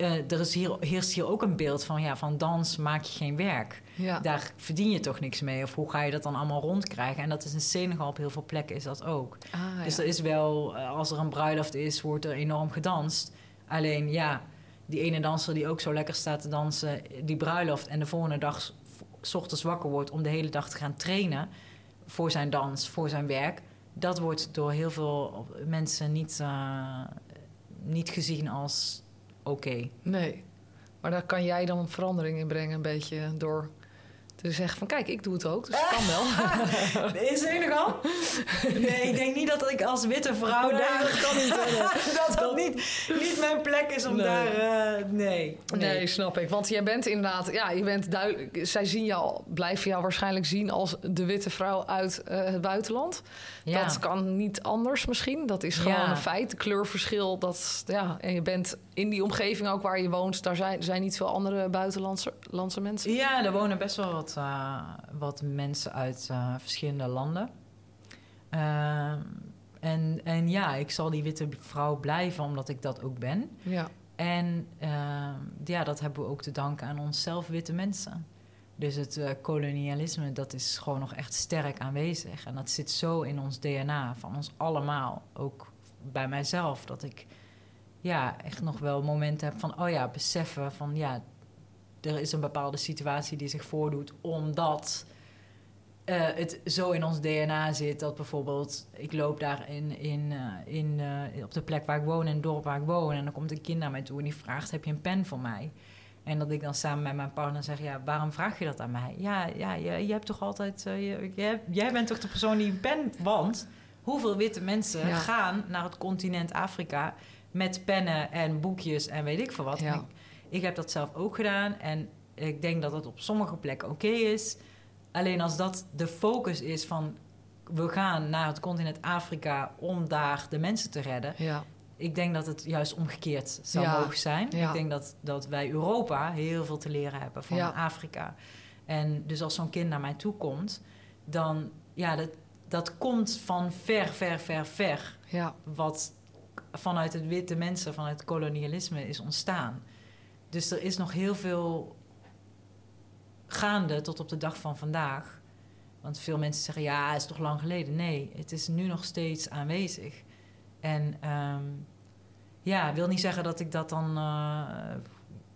eh, er is hier, heerst hier ook een beeld van... ja, van dans maak je geen werk. ja. Daar verdien je toch niks mee? Of hoe ga je dat dan allemaal rondkrijgen? En dat is in Senegal op heel veel plekken is dat ook. Ah, Dus ja. er is wel, eh, als er een bruiloft is, wordt er enorm gedanst. Alleen ja, die ene danser die ook zo lekker staat te dansen, die bruiloft en de volgende dag s- s ochtends wakker wordt om de hele dag te gaan trainen voor zijn dans, voor zijn werk. Dat wordt door heel veel mensen niet, eh, niet gezien als oké. Nee. Maar daar kan jij dan verandering in brengen, een beetje door te zeggen van kijk, ik doe het ook, dus het kan wel. [LAUGHS] In Senegal? Nee, ik denk niet dat ik als witte vrouw Nee, daar... dat kan niet, [LAUGHS] dat dat niet, niet mijn plek is om Nee. daar... eh, nee. Nee, snap ik. Want jij bent inderdaad, ja, je bent duidelijk. Zij zien jou, blijven jou waarschijnlijk zien als de witte vrouw uit eh, het buitenland. Ja. Dat kan niet anders misschien. Dat is gewoon Ja. een feit. Kleurverschil, dat, ja. En je bent in die omgeving ook waar je woont, daar zijn, zijn niet veel andere buitenlandse landse mensen. Ja, er wonen best wel wat, eh, wat mensen uit eh, verschillende landen. Ehm, en, en ja, ik zal die witte vrouw blijven omdat ik dat ook ben. Ja. En uh, ja, dat hebben we ook te danken aan onszelf, witte mensen. Dus het uh, kolonialisme, dat is gewoon nog echt sterk aanwezig. En dat zit zo in ons DNA, van ons allemaal. Ook bij mijzelf, dat ik ja, echt nog wel momenten heb van... oh ja, beseffen van ja, er is een bepaalde situatie die zich voordoet... omdat uh, het zo in ons DNA zit dat bijvoorbeeld... ik loop daar in, in, uh, in, uh, op de plek waar ik woon, in het dorp waar ik woon... en dan komt een kind naar mij toe en die vraagt, heb je een pen voor mij? En dat ik dan samen met mijn partner zeg, ja, waarom vraag je dat aan mij? Ja, ja je, je hebt toch altijd... Je, je, jij bent toch de persoon die een pen... Want hoeveel witte mensen ja. gaan naar het continent Afrika... met pennen en boekjes en weet ik veel wat. Ja. Ik, ik heb dat zelf ook gedaan en ik denk dat het op sommige plekken oké is... Alleen als dat de focus is van we gaan naar het continent Afrika om daar de mensen te redden. Ja. Ik denk dat het juist omgekeerd zou Ja. mogen zijn. Ja. Ik denk dat, dat wij Europa heel veel te leren hebben van. Afrika. En dus als zo'n kind naar mij toe komt, dan ja, dat, dat komt van ver, ver, ver, ver. Ja. Wat vanuit het witte mensen, vanuit het kolonialisme is ontstaan. Dus er is nog heel veel gaande tot op de dag van vandaag. Want veel mensen zeggen, ja, het is toch lang geleden. Nee, het is nu nog steeds aanwezig. En ehm, ja, wil niet zeggen dat ik dat dan eh,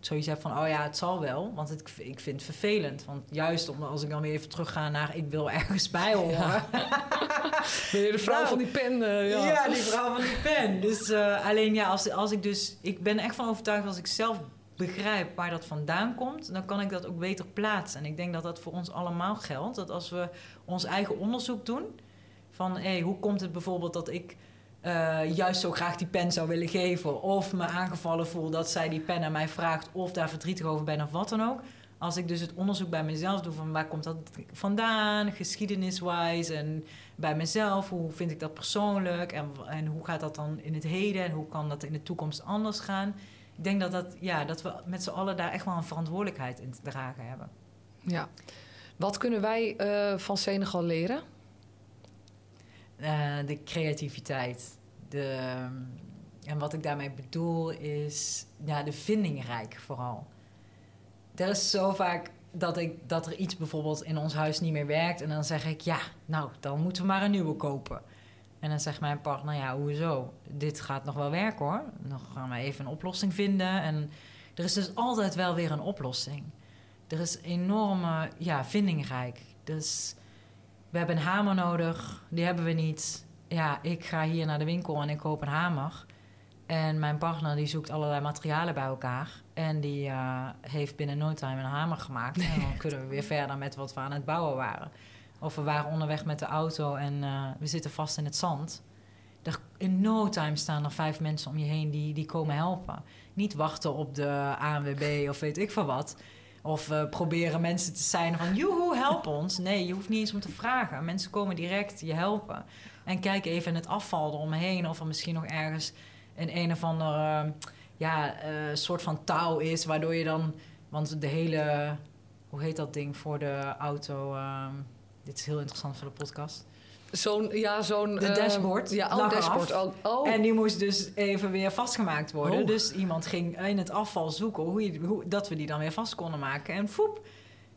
zoiets heb van, oh ja, het zal wel. Want het, ik vind het vervelend. Want juist om, als ik dan weer even terugga naar, ik wil ergens bij horen. [LAUGHS] Ben je de vrouw Nou, van die pen? eh, ja. Ja. die vrouw van die pen. Dus eh, alleen ja, als, als ik dus... Ik ben echt van overtuigd als ik zelf begrijp waar dat vandaan komt... dan kan ik dat ook beter plaatsen. En ik denk dat dat voor ons allemaal geldt. Dat als we ons eigen onderzoek doen... van hé, hoe komt het bijvoorbeeld dat ik... eh, juist zo graag die pen zou willen geven... of me aangevallen voel dat zij die pen aan mij vraagt... of daar verdrietig over ben of wat dan ook... Als ik dus het onderzoek bij mezelf doe van waar komt dat vandaan, geschiedeniswise en bij mezelf, hoe vind ik dat persoonlijk en, en hoe gaat dat dan in het heden en hoe kan dat in de toekomst anders gaan. Ik denk dat, dat, ja, dat we met z'n allen daar echt wel een verantwoordelijkheid in te dragen hebben. Ja. Wat kunnen wij eh, van Senegal leren? Eh, de creativiteit. De, en wat ik daarmee bedoel is ja, de vindingrijk vooral. Er is zo vaak dat, ik, dat er iets bijvoorbeeld in ons huis niet meer werkt. En dan zeg ik, ja, nou, dan moeten we maar een nieuwe kopen. En dan zegt mijn partner, ja, hoezo? Dit gaat nog wel werken hoor. Dan gaan we even een oplossing vinden. En er is dus altijd wel weer een oplossing. Er is enorme ja, vindingrijk. Dus we hebben een hamer nodig, die hebben we niet. Ja, ik ga hier naar de winkel en ik koop een hamer. En mijn partner die zoekt allerlei materialen bij elkaar. En die eh, heeft binnen no time een hamer gemaakt. En dan [LAUGHS] kunnen we weer verder met wat we aan het bouwen waren. Of we waren onderweg met de auto en eh, we zitten vast in het zand. Er, in no time staan er vijf mensen om je heen die, die komen helpen. Niet wachten op de ANWB of weet ik veel wat. Of proberen mensen te zijn van... joehoe, help ons. Nee, je hoeft niet eens om te vragen. Mensen komen direct je helpen. En kijk even in het afval eromheen... of er misschien nog ergens een een of ander eh, ja, eh, soort van touw is... waardoor je dan... Want de hele... Hoe heet dat ding voor de auto? ehm, dit is heel interessant voor de podcast. Zo'n, ja, zo'n... De eh, dashboard Ja, oh, eraf. dashboard. Oh, oh. En die moest dus even weer vastgemaakt worden. Oh. Dus iemand ging in het afval zoeken... Hoe je, hoe, dat we die dan weer vast konden maken. En foep,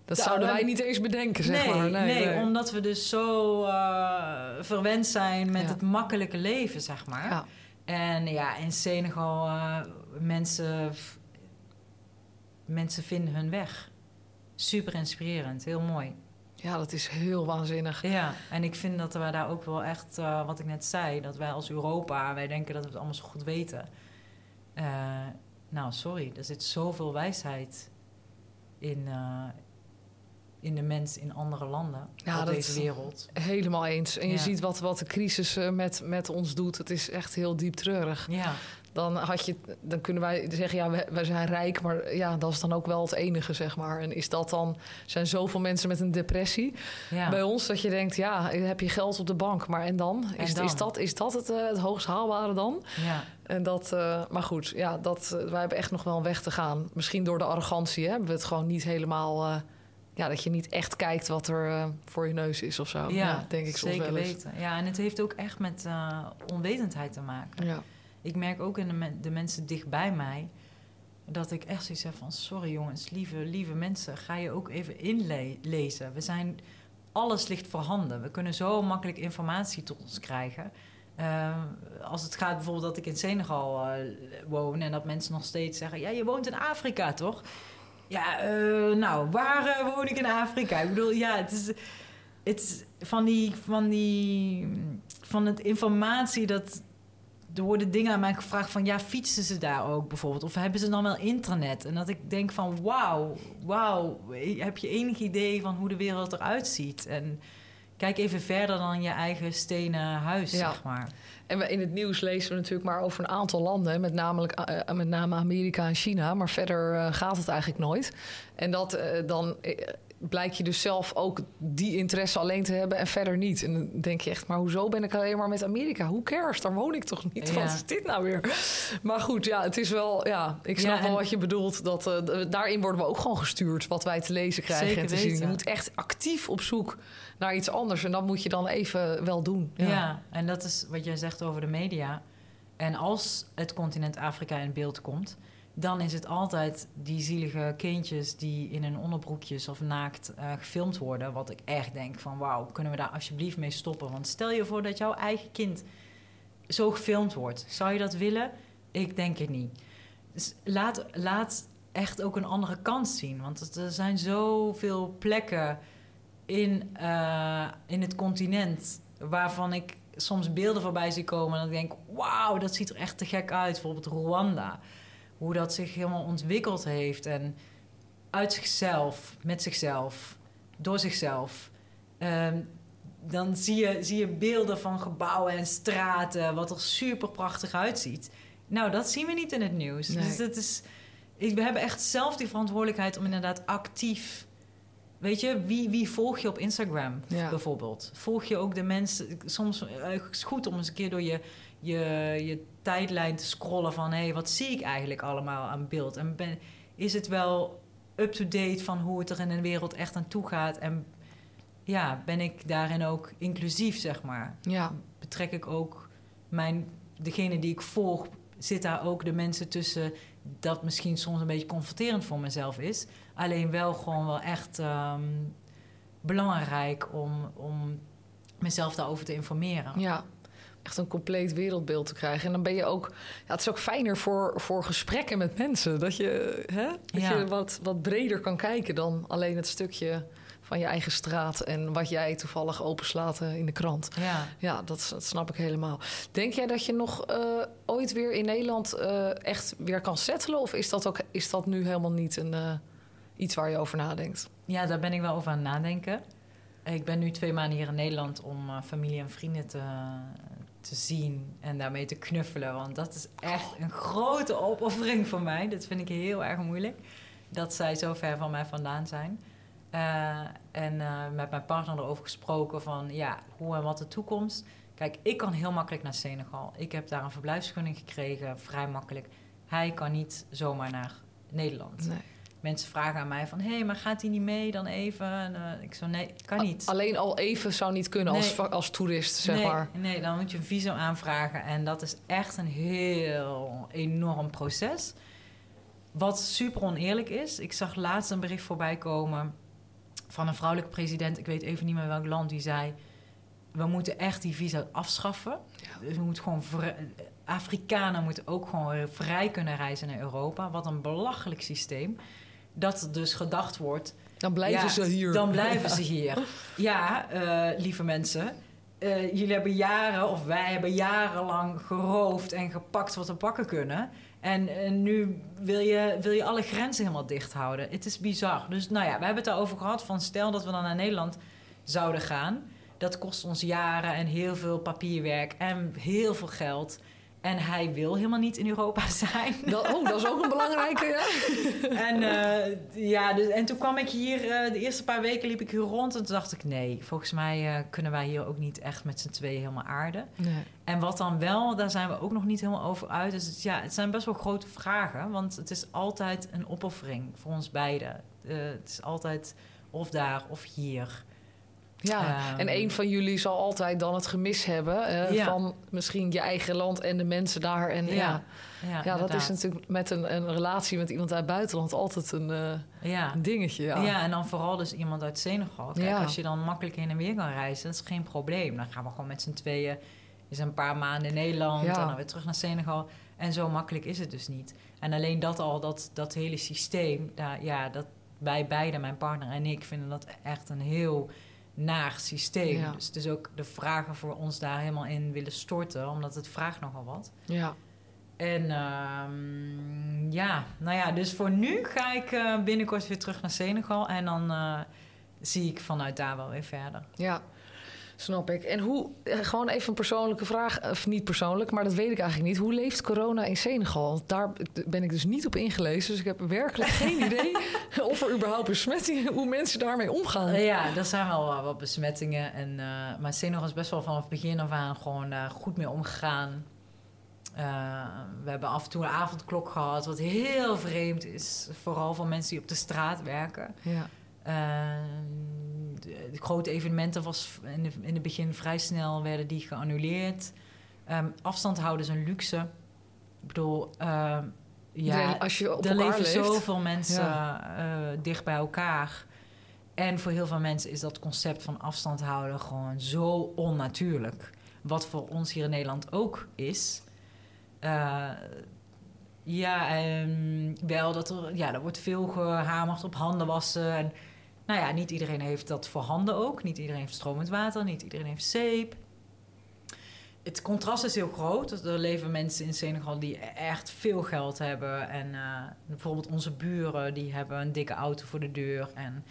dat Ja, zouden wij niet eens bedenken, zeg nee, maar. nee, nee. omdat we dus zo eh, verwend zijn met Ja. het makkelijke leven, zeg maar. Ja. En ja, in Senegal, eh, mensen, mensen vinden hun weg. Super inspirerend, heel mooi. Ja, dat is heel waanzinnig. Ja, en ik vind dat we daar ook wel echt, eh, wat ik net zei, dat wij als Europa, wij denken dat we het allemaal zo goed weten. Eh, nou, sorry, er zit zoveel wijsheid in, eh, in de mens in andere landen Ja, op dat- deze wereld. Helemaal eens. En je ziet wat, wat de crisis eh, met, met ons doet. Het is echt heel diep treurig. Ja, Dan, had je, dan kunnen wij zeggen, ja, we, wij zijn rijk. Maar ja, dat is dan ook wel het enige, zeg maar. En is dat dan... zijn zoveel mensen met een depressie ja. bij ons... dat je denkt, ja, heb je geld op de bank. Maar en dan? En Is, dan? is dat, is dat het, eh, het hoogst haalbare dan? ja. En dat, eh, maar goed, ja, dat, wij hebben echt nog wel een weg te gaan. Misschien door de arrogantie hè, hebben we het gewoon niet helemaal... ja, dat je niet echt kijkt wat er eh, voor je neus is of zo. Ja, denk ik soms zeker wel eens. weten. Ja, en het heeft ook echt met eh, onwetendheid te maken. Ja. Ik merk ook in de, men- de mensen dicht bij mij Dat ik echt zoiets heb van... sorry jongens, lieve, lieve mensen... ga je ook even inlezen. We zijn... Alles ligt voorhanden. We kunnen zo makkelijk informatie tot ons krijgen. Uh, als het gaat bijvoorbeeld dat ik in Senegal woon... en dat mensen nog steeds zeggen... ja, je woont in Afrika, toch? Ja, uh, nou, waar woon ik in Afrika? Ik bedoel, ja, het is... Het is van die... Van die van het informatie dat er worden dingen aan mij gevraagd van... ja, fietsen ze daar ook bijvoorbeeld? Of hebben ze dan wel internet? En dat ik denk van, wauw, wauw... heb je enig idee van hoe de wereld eruit ziet? En kijk even verder dan je eigen stenen huis, ja. zeg maar. En we in het nieuws lezen we natuurlijk maar over een aantal landen... met, namelijk, uh, met name Amerika en China. Maar verder uh, gaat het eigenlijk nooit. En dat uh, dan blijk je dus zelf ook die interesse alleen te hebben en verder niet. En dan denk je echt, maar hoezo ben ik alleen maar met Amerika? Hoe cares? Daar woon ik toch niet? Ja. Wat is dit nou weer? Maar goed, ja, het is wel, ja, ik snap ja, wel wat je bedoelt. Dat, uh, daarin worden we ook gewoon gestuurd wat wij te lezen krijgen en te zien. Je moet echt actief op zoek naar iets anders. En dat moet je dan even wel doen. Ja, ja en dat is wat jij zegt over de media. En als het continent Afrika in beeld komt dan is het altijd die zielige kindjes die in hun onderbroekjes of naakt uh, gefilmd worden. Wat ik echt denk van wauw, kunnen we daar alsjeblieft mee stoppen? Want stel je voor dat jouw eigen kind zo gefilmd wordt. Zou je dat willen? Ik denk het niet. Dus laat, laat echt ook een andere kant zien. Want er zijn zoveel plekken in, uh, in het continent waarvan ik soms beelden voorbij zie komen en dan denk wauw, dat ziet er echt te gek uit. Bijvoorbeeld Rwanda hoe dat zich helemaal ontwikkeld heeft. En uit zichzelf, met zichzelf, door zichzelf. Um, dan zie je, zie je beelden van gebouwen en straten, wat er super prachtig uitziet. Nou, dat zien we niet in het nieuws. Nee. Dus dat is, we hebben echt zelf die verantwoordelijkheid om inderdaad actief. Weet je, wie, wie volg je op Instagram ja. bijvoorbeeld? Volg je ook de mensen? Soms uh, is het goed om eens een keer door je, je, je tijdlijn te scrollen van... hé, hey, wat zie ik eigenlijk allemaal aan beeld? En ben, is het wel up-to-date van hoe het er in de wereld echt aan toe gaat? En ja, ben ik daarin ook inclusief, zeg maar? Ja. Betrek ik ook mijn... degene die ik volg, zit daar ook de mensen tussen... dat misschien soms een beetje confronterend voor mezelf is. Alleen wel gewoon wel echt um, belangrijk om... om mezelf daarover te informeren. Ja, echt een compleet wereldbeeld te krijgen. En dan ben je ook, ja, het is ook fijner voor, voor gesprekken met mensen. Dat je, hè, dat ja. je wat, wat breder kan kijken dan alleen het stukje van je eigen straat en wat jij toevallig openslaat in de krant. Ja, ja dat, dat snap ik helemaal. Denk jij dat je nog uh, ooit weer in Nederland uh, echt weer kan settelen? Of is dat, ook, is dat nu helemaal niet een, uh, iets waar je over nadenkt? Ja, daar ben ik wel over aan het nadenken. Ik ben nu twee maanden hier in Nederland om familie en vrienden te, te zien en daarmee te knuffelen. Want dat is echt een grote opoffering voor mij. Dat vind ik heel erg moeilijk. Dat zij zo ver van mij vandaan zijn. Uh, en uh, met mijn partner erover gesproken van ja, hoe en wat de toekomst. Kijk, ik kan heel makkelijk naar Senegal. Ik heb daar een verblijfsvergunning gekregen, vrij makkelijk. Hij kan niet zomaar naar Nederland. Nee mensen vragen aan mij van... hé, hey, maar gaat hij niet mee dan even? En, uh, ik zo, nee, kan niet. Alleen al even zou niet kunnen nee. als, als toerist, zeg nee, maar. Nee, dan moet je een visum aanvragen. En dat is echt een heel enorm proces. Wat super oneerlijk is. Ik zag laatst een bericht voorbij komen... van een vrouwelijke president. Ik weet even niet meer welk land. Die zei... we moeten echt die visa afschaffen. Ja. Dus we moeten gewoon... Afrikanen moeten ook gewoon vrij kunnen reizen naar Europa. Wat een belachelijk systeem dat dus gedacht wordt... Dan blijven ja, ze hier. Dan blijven ja. [LAUGHS] ze hier. Ja, uh, lieve mensen. Uh, jullie hebben jaren, of wij hebben jarenlang geroofd en gepakt wat we pakken kunnen. En, en nu wil je, wil je alle grenzen helemaal dicht houden. Het is bizar. Dus nou ja, we hebben het daarover gehad van stel dat we dan naar Nederland zouden gaan. Dat kost ons jaren en heel veel papierwerk en heel veel geld. En hij wil helemaal niet in Europa [LAUGHS] zijn. Dat, oh, dat is ook een belangrijke, ja. [LAUGHS] en, uh, ja, dus, en toen kwam ik hier, uh, de eerste paar weken liep ik hier rond. En toen dacht ik, nee, volgens mij uh, kunnen wij hier ook niet echt met z'n tweeën helemaal aarden. Nee. En wat dan wel, daar zijn we ook nog niet helemaal over uit. Dus het, ja, het zijn best wel grote vragen. Want het is altijd een opoffering voor ons beiden. het is altijd of daar of hier. Ja, Ehm, en een van jullie zal altijd dan het gemis hebben eh, Ja. van misschien je eigen land en de mensen daar. En ja, ja, ja, dat is natuurlijk met een, een relatie met iemand uit het buitenland altijd een, eh, een dingetje. Ja. Ja. en dan vooral dus iemand uit Senegal. Kijk, Ja. als je dan makkelijk heen en weer kan reizen, dat is geen probleem. Dan gaan we gewoon met z'n tweeën eens een paar maanden in Nederland en dan weer terug naar Senegal. En zo makkelijk is het dus niet. En alleen dat al, dat, dat hele systeem, daar, ja, dat wij beiden, mijn partner en ik, vinden dat echt een heel naar systeem. Ja. Dus het is ook de vragen voor ons daar helemaal in willen storten, omdat het vraagt nogal wat. ja. En ehm, ja, nou ja, dus voor nu ga ik eh, binnenkort weer terug naar Senegal. En dan eh, zie ik vanuit daar wel weer verder. Ja, snap ik. En hoe, eh, gewoon even een persoonlijke vraag, of niet persoonlijk, maar dat weet ik eigenlijk niet. Hoe leeft corona in Senegal? Daar ben ik dus niet op ingelezen, dus ik heb werkelijk [LAUGHS] geen idee [LAUGHS] of er überhaupt besmettingen, hoe mensen daarmee omgaan. Eh, ja, er zijn wel eh, wat besmettingen. En, maar Senegal is best wel vanaf het begin af aan gewoon goed mee omgegaan. We hebben af en toe een avondklok gehad, wat heel vreemd is. Vooral voor mensen die op de straat werken. Ja, de, de grote evenementen was in, de, in het begin vrij snel werden die geannuleerd. Ehm, afstand houden is een luxe. Ik bedoel, ehm, Iedereen- ja, als je op er leven leeft. zoveel mensen eh, dicht bij elkaar. En voor heel veel mensen is dat concept van afstand houden gewoon zo onnatuurlijk. Wat voor ons hier in Nederland ook is. Eh, ja, ehm, wel dat er, ja, er wordt veel gehamerd op handen wassen. En, nou ja, niet iedereen heeft dat voor handen ook. Niet iedereen heeft stromend water, niet iedereen heeft zeep. Het contrast is heel groot. Dus Er leven mensen in Senegal die echt veel geld hebben. En eh, bijvoorbeeld onze buren, die hebben een dikke auto voor de deur. En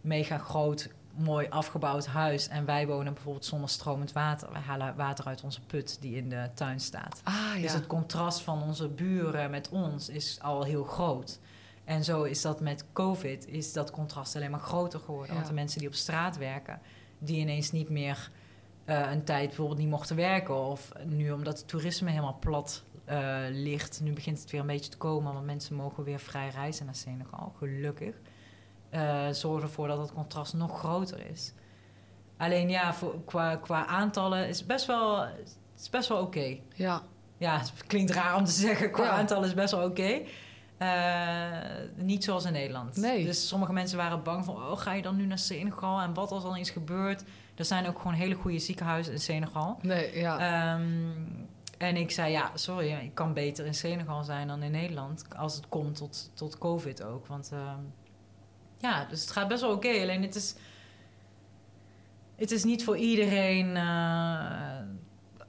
mega groot, mooi afgebouwd huis. En wij wonen bijvoorbeeld zonder stromend water. We halen water uit onze put die in de tuin staat. Ah ja. Dus het contrast van onze buren met ons is al heel groot. En zo is dat met COVID, is dat contrast alleen maar groter geworden. Ja. Want de mensen die op straat werken, die ineens niet meer eh, een tijd bijvoorbeeld niet mochten werken. Of nu omdat het toerisme helemaal plat eh, ligt. Nu begint het weer een beetje te komen, want mensen mogen weer vrij reizen naar Senegal, gelukkig. Eh zorgen ervoor dat het contrast nog groter is. Alleen ja, voor, qua, qua aantallen is best wel, is best wel oké. ja. Ja, het klinkt raar om te zeggen. Qua Ja. aantal is best wel oké. Eh, niet zoals in Nederland. Nee. Dus sommige mensen waren bang van... oh, ga je dan nu naar Senegal? En wat als er iets gebeurt? Er zijn ook gewoon hele goede ziekenhuizen in Senegal. Nee, ja. Ehm, en ik zei, ja, sorry, ik kan beter in Senegal zijn dan in Nederland... als het komt tot, tot COVID ook. Want ehm, ja, dus het gaat best wel oké. Alleen het is... Het is niet voor iedereen... eh,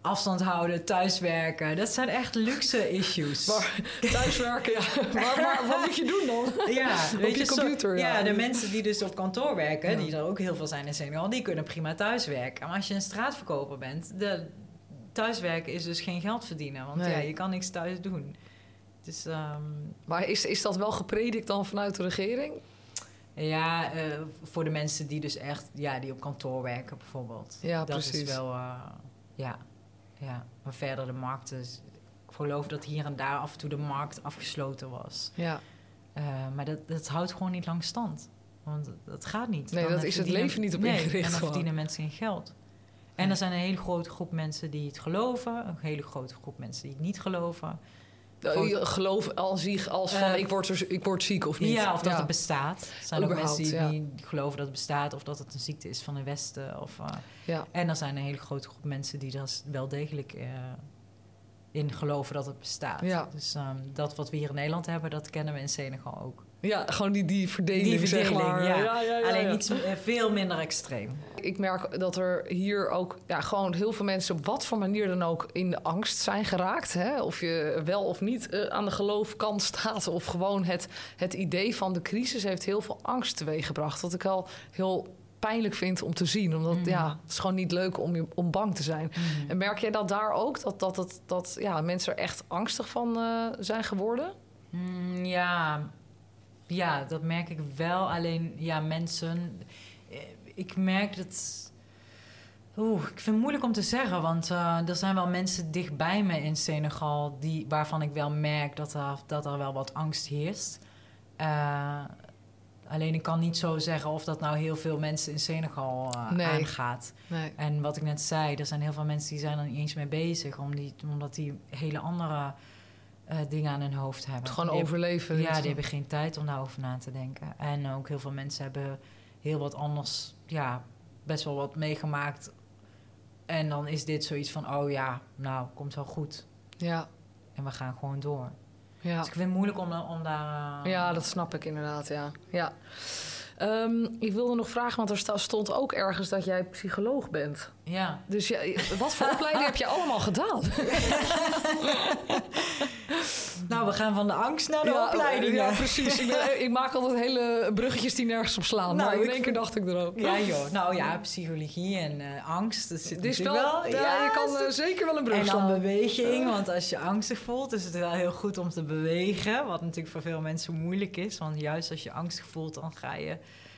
afstand houden, thuiswerken. Dat zijn echt luxe issues. Maar thuiswerken, ja. [LAUGHS] Maar, wat moet je doen dan? Ja, Op weet je zo- computer, ja. Ja, de mensen die dus op kantoor werken, Ja. die er ook heel veel zijn in Senegal, die kunnen prima thuiswerken. Maar als je een straatverkoper bent, de, thuiswerken is dus geen geld verdienen. Want Nee. ja, je kan niks thuis doen. Dus ehm, Maar is, is dat wel gepredikt dan vanuit de regering? ja, eh, voor de mensen die dus echt, ja, die op kantoor werken bijvoorbeeld. Ja, dat precies. is wel, eh, ja, ja. Maar verder de markt is, ik geloof dat hier en daar af en toe de markt afgesloten was. Ja. Eh, maar dat, dat houdt gewoon niet lang stand. Want dat- gaat niet. Nee, Dan dat is het leven niet op nee, ingericht En dan gewoon. verdienen mensen geen geld. En er zijn een hele grote groep mensen die het geloven. Een hele grote groep mensen die het niet geloven. Je geloof als, zich als van Eh, ik, word er, ik word ziek of niet. Ja, of dat het bestaat. Er zijn ook mensen die, ja. die geloven dat het bestaat... of dat het een ziekte is van de Westen. Of, eh, Ja. En er zijn een hele grote groep mensen die er wel degelijk eh, in geloven dat het bestaat. Dus ehm, dat wat we hier in Nederland hebben, dat kennen we in Senegal ook. Ja, gewoon die, die verdeling, Die verdeling, zeg maar. ja. ja, ja, Alleen iets eh, veel minder extreem. Ik merk dat er hier ook ja, gewoon heel veel mensen op wat voor manier dan ook in de angst zijn geraakt. Hè? Of je wel of niet eh, aan de geloofkant staat. Of gewoon het, het idee van de crisis heeft heel veel angst teweeggebracht. Wat ik al heel pijnlijk vind om te zien. Omdat Mhm. ja, het is gewoon niet leuk om, om bang te zijn. En merk jij dat daar ook? Dat, dat, dat, dat ja, mensen er echt angstig van eh, zijn geworden? Mm, ja. Ja, dat merk ik wel. Alleen, ja, mensen... eh, Ik merk dat... Oeh, ik vind het moeilijk om te zeggen, want eh, er zijn wel mensen dichtbij me in Senegal die, waarvan ik wel merk dat er, dat er wel wat angst heerst. Eh, alleen ik kan niet zo zeggen of dat nou heel veel mensen in Senegal Nee. aangaat. Nee. En wat ik net zei, er zijn heel veel mensen die zijn er niet eens mee bezig, om die, omdat die hele andere eh, dingen aan hun hoofd hebben. Het gewoon Die hebben- overleven. ja, die hebben geen tijd om daarover na te denken. En ook heel veel mensen hebben heel wat anders, ja, best wel wat meegemaakt. En dan is dit zoiets van, oh ja, nou, komt wel goed. Ja, En we gaan gewoon door. ja. Dus ik vind het moeilijk om, om daar... eh, Ja, dat snap ik inderdaad, ja. ja. Ehm, ik wilde nog vragen, want er stond ook ergens dat jij psycholoog bent. Ja. Dus ja, wat voor opleiding heb je allemaal gedaan? [LAUGHS] Nou, we gaan van de angst naar de ja, opleiding. Ja, precies. Ik, ben- ik maak altijd hele bruggetjes die nergens op slaan. Nou, maar in één keer dacht ik erop. Ja, joh. Nou ja, psychologie en eh, angst. Dat zit is wel, ja, je kan eh, zeker wel een brug En dan slaan. beweging, want als je angstig voelt, is het wel heel goed om te bewegen. Wat natuurlijk voor veel mensen moeilijk is. Want juist als je angstig voelt, dan ga je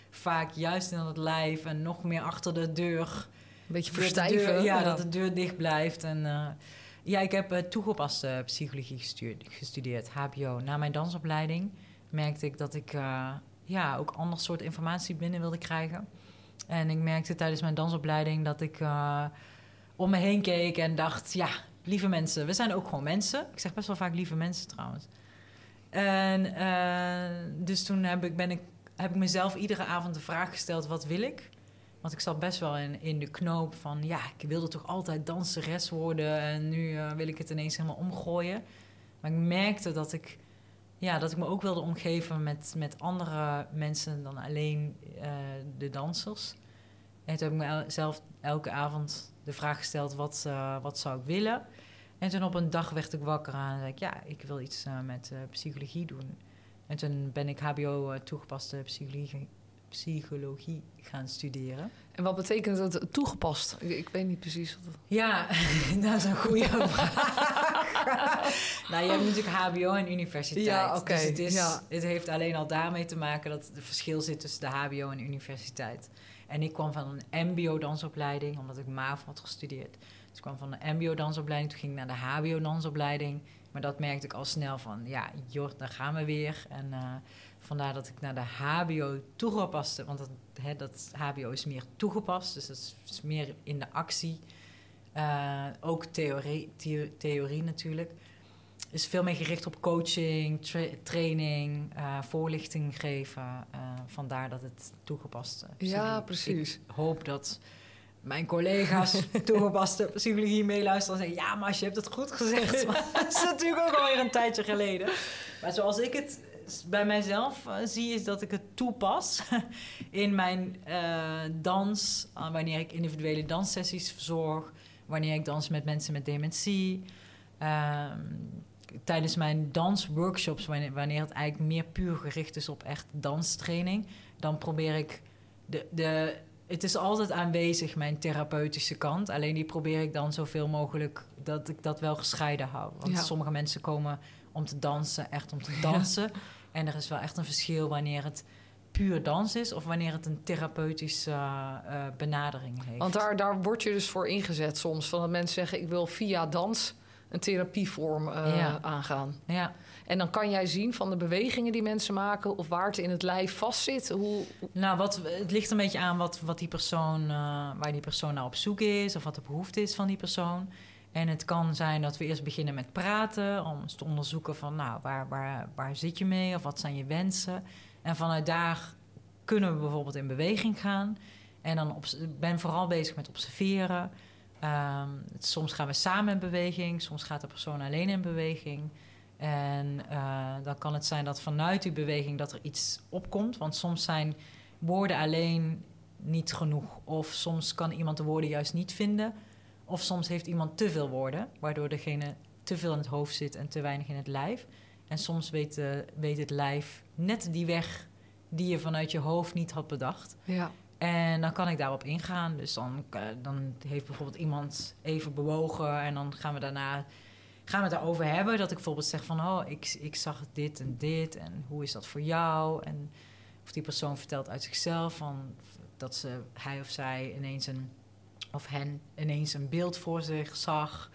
vaak juist in het lijf en nog meer achter de deur. Beetje verstijven. deur- ja, dat de deur dicht blijft. En, eh, ja, ik heb eh, toegepaste psychologie gestudeerd, gestudeerd, HBO. Na mijn dansopleiding merkte ik dat ik eh, ja, ook ander soort informatie binnen wilde krijgen. En ik merkte tijdens mijn dansopleiding dat ik eh, om me heen keek en dacht... ja, lieve mensen, we zijn ook gewoon mensen. Ik zeg best wel vaak lieve mensen trouwens. En eh, dus toen heb ik, ben ik, heb ik mezelf iedere avond de vraag gesteld... wat wil ik? Want ik zat best wel in, in de knoop van... ja, ik wilde toch altijd danseres worden... en nu eh, wil ik het ineens helemaal omgooien. Maar ik merkte dat ik, ja, dat ik me ook wilde omgeven... met, met andere mensen dan alleen eh, de dansers. En toen heb ik mezelf elke avond de vraag gesteld... wat, eh, wat zou ik willen? En toen op een dag werd ik wakker en zei ik... ja, ik wil iets met psychologie doen. En toen ben ik hbo toegepaste psychologie, psychologie gaan studeren. En wat betekent het toegepast? Ik, ik weet niet precies wat het... Ja, [LAUGHS] dat is een goede [LAUGHS] vraag. nou, je hebt natuurlijk HBO en universiteit. Ja, oké, Dus het, is, ja. het heeft alleen al daarmee te maken dat er verschil zit tussen de HBO en universiteit. En ik kwam van een MBO-dansopleiding, omdat ik MAVO had gestudeerd. Dus ik kwam van de MBO-dansopleiding, toen ging ik naar de HBO-dansopleiding. Maar dat merkte ik al snel van, ja, joh, daar gaan we weer. En eh, vandaar dat ik naar de HBO toegepaste, want dat, hè, dat HBO is meer toegepast, dus dat is, meer in de actie. Eh, ook theorie, theo- theorie natuurlijk. Is veel meer gericht op coaching, tra- training, eh, voorlichting geven. Eh, vandaar dat het toegepaste. Ja, precies. Ik hoop dat mijn collega's [LAUGHS] toegepaste psychologie meeluisteren en zeggen: Ja, maar je hebt het goed gezegd. Maar [LAUGHS] dat is natuurlijk ook alweer een tijdje geleden. Maar zoals ik het bij mijzelf eh, zie, is dat ik het toepas [LAUGHS] in mijn eh, dans. eh, wanneer ik individuele danssessies verzorg. Wanneer ik dans met mensen met dementie. Ehm, tijdens mijn dansworkshops, wanneer, wanneer het eigenlijk meer puur gericht is op echt danstraining, dan probeer ik de, de. Het is altijd aanwezig, mijn therapeutische kant. Alleen die probeer ik dan zoveel mogelijk dat ik dat wel gescheiden hou. Want Ja. sommige mensen komen om te dansen, echt om te dansen. En er is wel echt een verschil wanneer het puur dans is of wanneer het een therapeutische eh, eh, benadering heeft. Want daar, daar word je dus voor ingezet soms. Van dat mensen zeggen, ik wil via dans een therapievorm eh, Ja. aangaan. Ja. En dan kan jij zien van de bewegingen die mensen maken... of waar het in het lijf vastzit. Hoe, Nou, wat, het ligt een beetje aan wat, wat die persoon, waar die persoon naar op zoek is, of wat de behoefte is van die persoon. En het kan zijn dat we eerst beginnen met praten, om eens te onderzoeken van, nou, waar, waar, waar zit je mee, of wat zijn je wensen. En vanuit daar kunnen we bijvoorbeeld in beweging gaan. En dan ik ben vooral bezig met observeren. Ehm, soms gaan we samen in beweging, soms gaat de persoon alleen in beweging. En eh, dan kan het zijn dat vanuit die beweging dat er iets opkomt. Want soms zijn woorden alleen niet genoeg. Of soms kan iemand de woorden juist niet vinden. Of soms heeft iemand te veel woorden, waardoor degene te veel in het hoofd zit en te weinig in het lijf. En soms weet, eh, weet het lijf net die weg die je vanuit je hoofd niet had bedacht. ja. En dan kan ik daarop ingaan. Dus dan, eh, dan heeft bijvoorbeeld iemand even bewogen en dan gaan we daarna gaan we het daarover hebben. Dat ik bijvoorbeeld zeg van, oh, ik, ik zag dit en dit en hoe is dat voor jou? En of die persoon vertelt uit zichzelf van dat ze, hij of zij ineens een, of hen ineens een beeld voor zich zag.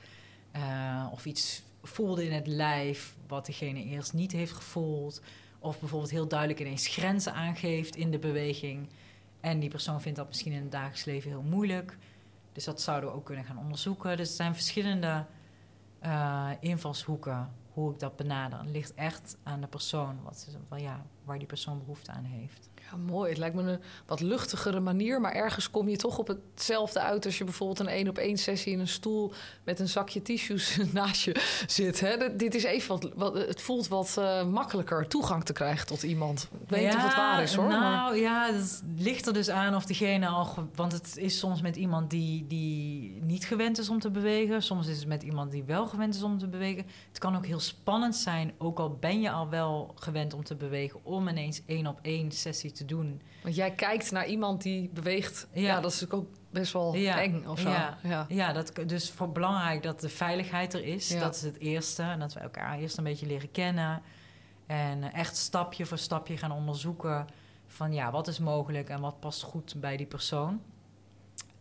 eh, of iets voelde in het lijf wat diegene eerst niet heeft gevoeld. Of bijvoorbeeld heel duidelijk ineens grenzen aangeeft in de beweging. En die persoon vindt dat misschien in het dagelijks leven heel moeilijk. Dus dat zouden we ook kunnen gaan onderzoeken. Dus er zijn verschillende uh, invalshoeken hoe ik dat benader. Het ligt echt aan de persoon, wat, ja, waar die persoon behoefte aan heeft. Ja, mooi. Het lijkt me een wat luchtigere manier, maar ergens kom je toch op hetzelfde uit als je bijvoorbeeld een één op één sessie in een stoel met een zakje tissues [LAUGHS] naast je zit. Hè? Dit is even wat, wat het voelt wat uh, makkelijker toegang te krijgen tot iemand. Ik weet niet of het waar is hoor. Nou maar... ja, het ligt er dus aan of diegene al. Want het is soms met iemand die, die niet gewend is om te bewegen. Soms is het met iemand die wel gewend is om te bewegen. Het kan ook heel spannend zijn, ook al ben je al wel gewend om te bewegen, om ineens één op één sessie te doen. Want jij kijkt naar iemand die beweegt. Ja, dat is ook best wel eng of zo. Ja, ja. ja dat, dus voor belangrijk dat de veiligheid er is. Dat is het eerste. En dat we elkaar eerst een beetje leren kennen. En echt stapje voor stapje gaan onderzoeken van ja, wat is mogelijk en wat past goed bij die persoon.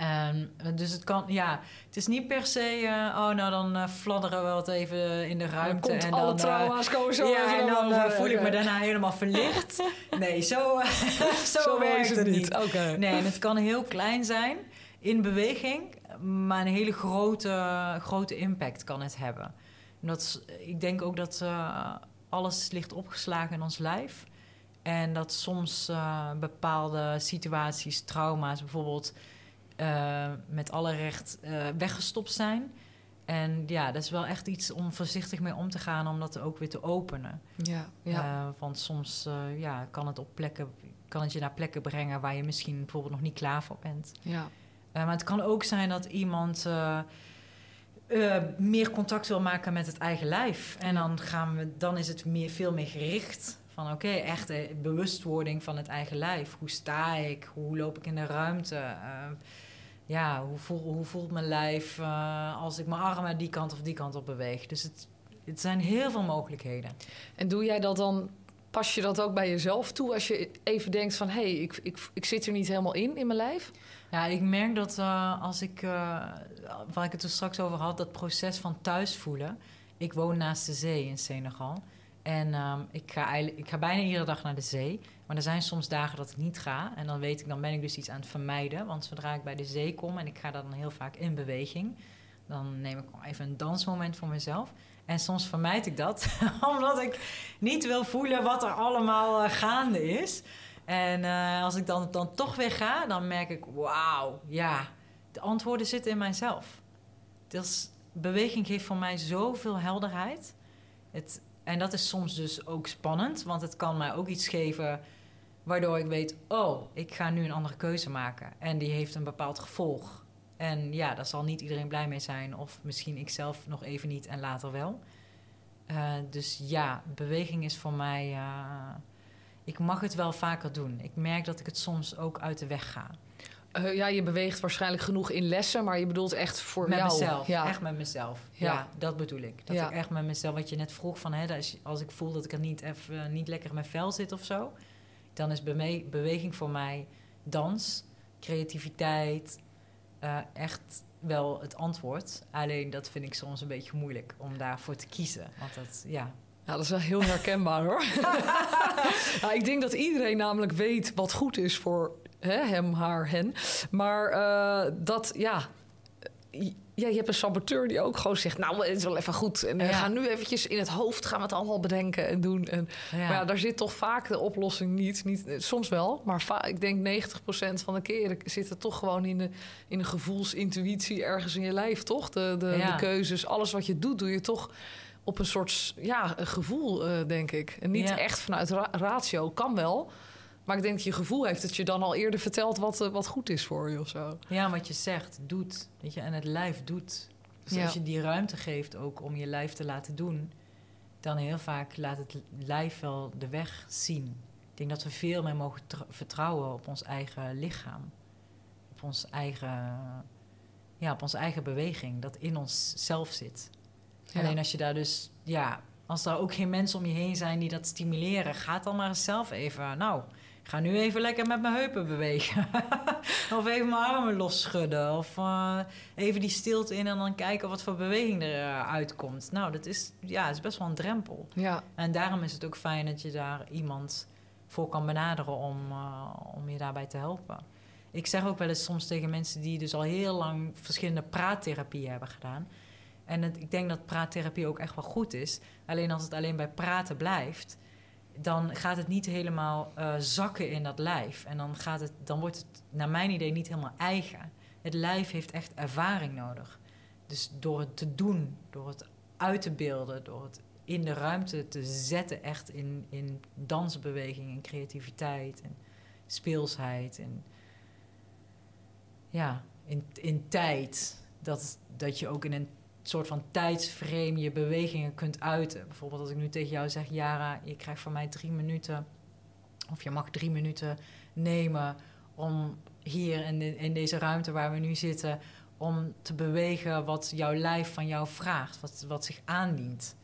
En, dus het kan, ja, het is niet per se, uh, oh nou dan uh, fladderen we wat even in de ruimte. en alle dan, trauma's komen zo Ja, en dan voel ik me daarna helemaal verlicht. [LAUGHS] Nee, zo, [LAUGHS] zo, zo werkt het niet. Oké. Nee, en het kan heel klein zijn in beweging, maar een hele grote, grote impact kan het hebben. En dat, ik denk ook dat alles ligt opgeslagen in ons lijf. En dat soms bepaalde situaties, trauma's bijvoorbeeld uh, met alle recht uh, weggestopt zijn. En ja, dat is wel echt iets om voorzichtig mee om te gaan, om dat ook weer te openen. Ja, ja. Uh, want soms ja, kan het op plekken, kan het je naar plekken brengen waar je misschien bijvoorbeeld nog niet klaar voor bent. Ja. maar het kan ook zijn dat iemand meer contact wil maken met het eigen lijf. En dan, gaan we, dan is het meer, veel meer gericht van oké, okay, echte bewustwording van het eigen lijf. Hoe sta ik? Hoe loop ik in de ruimte? Uh, ja, hoe, voel, hoe voelt mijn lijf uh, als ik mijn armen die kant of die kant op beweeg? Dus het, het zijn heel veel mogelijkheden. En doe jij dat dan, pas je dat ook bij jezelf toe als je even denkt van hé, hey, ik, ik, ik zit er niet helemaal in in mijn lijf? Ja, ik merk dat uh, als ik, uh, waar ik het er straks over had, dat proces van thuis voelen. Ik woon naast de zee in Senegal. En um, ik, ga eigenlijk, ik ga bijna iedere dag naar de zee. Maar er zijn soms dagen dat ik niet ga. En dan weet ik, dan ben ik dus iets aan het vermijden. Want zodra ik bij de zee kom en ik ga dan heel vaak in beweging, dan neem ik even een dansmoment voor mezelf. En soms vermijd ik dat, [LAUGHS] omdat ik niet wil voelen wat er allemaal uh, gaande is. En uh, als ik dan, dan toch weer ga, dan merk ik, wauw, ja, de antwoorden zitten in mijzelf. Dus beweging geeft voor mij zoveel helderheid. Het, en dat is soms dus ook spannend, want het kan mij ook iets geven waardoor ik weet: oh, ik ga nu een andere keuze maken. En die heeft een bepaald gevolg. En ja, daar zal niet iedereen blij mee zijn, of misschien ik zelf nog even niet en later wel. Uh, dus ja, beweging is voor mij. Uh, ik mag het wel vaker doen. Ik merk dat ik het soms ook uit de weg ga. Uh, ja, je beweegt waarschijnlijk genoeg in lessen, maar je bedoelt echt voor met jou. Mezelf, ja. Echt met mezelf. Ja. ja dat bedoel ik. Dat ik echt met mezelf, wat je net vroeg van, hè, als, als ik voel dat ik er niet, even, niet lekker in mijn vel zit of zo, dan is beweging voor mij dans, creativiteit, uh, echt wel het antwoord. Alleen dat vind ik soms een beetje moeilijk om daarvoor te kiezen. Want dat, ja, ja, dat is wel heel herkenbaar hoor. [LAUGHS] ja, ik denk dat iedereen namelijk weet wat goed is voor hè, hem, haar, hen. Maar uh, dat, ja, ja, je hebt een saboteur die ook gewoon zegt... nou, het is wel even goed. En we gaan nu eventjes in het hoofd gaan we het allemaal bedenken en doen. En, ja. Maar ja, daar zit toch vaak de oplossing niet. niet soms wel, maar ik denk 90% van de keren... zit het toch gewoon in de, in de gevoelsintuïtie ergens in je lijf, toch? De, de, de keuzes, alles wat je doet, doe je toch op een soort ja, een gevoel, uh, denk ik. En niet echt vanuit ra ratio, kan wel... Maar ik denk dat je gevoel heeft dat je dan al eerder vertelt wat, uh, wat goed is voor je of zo. Ja, wat je zegt, doet. Weet je, en het lijf doet. Dus ja. als je die ruimte geeft ook om je lijf te laten doen, dan heel vaak laat het lijf wel de weg zien. Ik denk dat we veel meer mogen vertrouwen op ons eigen lichaam. Op ons eigen, ja, op onze eigen beweging, dat in ons zelf zit. Ja. Alleen als je daar dus, ja, als er ook geen mensen om je heen zijn die dat stimuleren, ga dan maar eens zelf even, nou, Ik ga nu even lekker met mijn heupen bewegen. [LAUGHS] of even mijn armen losschudden. Of uh, even die stilte in en dan kijken wat voor beweging er uitkomt. Nou, dat is, ja, is best wel een drempel. Ja. En daarom is het ook fijn dat je daar iemand voor kan benaderen om, uh, om je daarbij te helpen. Ik zeg ook wel eens soms tegen mensen die dus al heel lang verschillende praattherapieën hebben gedaan. En het, ik denk dat praattherapie ook echt wel goed is. Alleen als het alleen bij praten blijft, dan gaat het niet helemaal uh, zakken in dat lijf. En dan, gaat het, dan wordt het, naar mijn idee, niet helemaal eigen. Het lijf heeft echt ervaring nodig. Dus door het te doen, door het uit te beelden, door het in de ruimte te zetten, echt in, in dansbeweging en creativiteit en speelsheid en ja, in, in tijd. Dat, dat je ook in een soort van tijdsframe je bewegingen kunt uiten. Bijvoorbeeld als ik nu tegen jou zeg, Jara, je krijgt van mij drie minuten, of je mag drie minuten nemen om hier in, in deze ruimte waar we nu zitten, om te bewegen wat jouw lijf van jou vraagt, wat, wat zich aandient.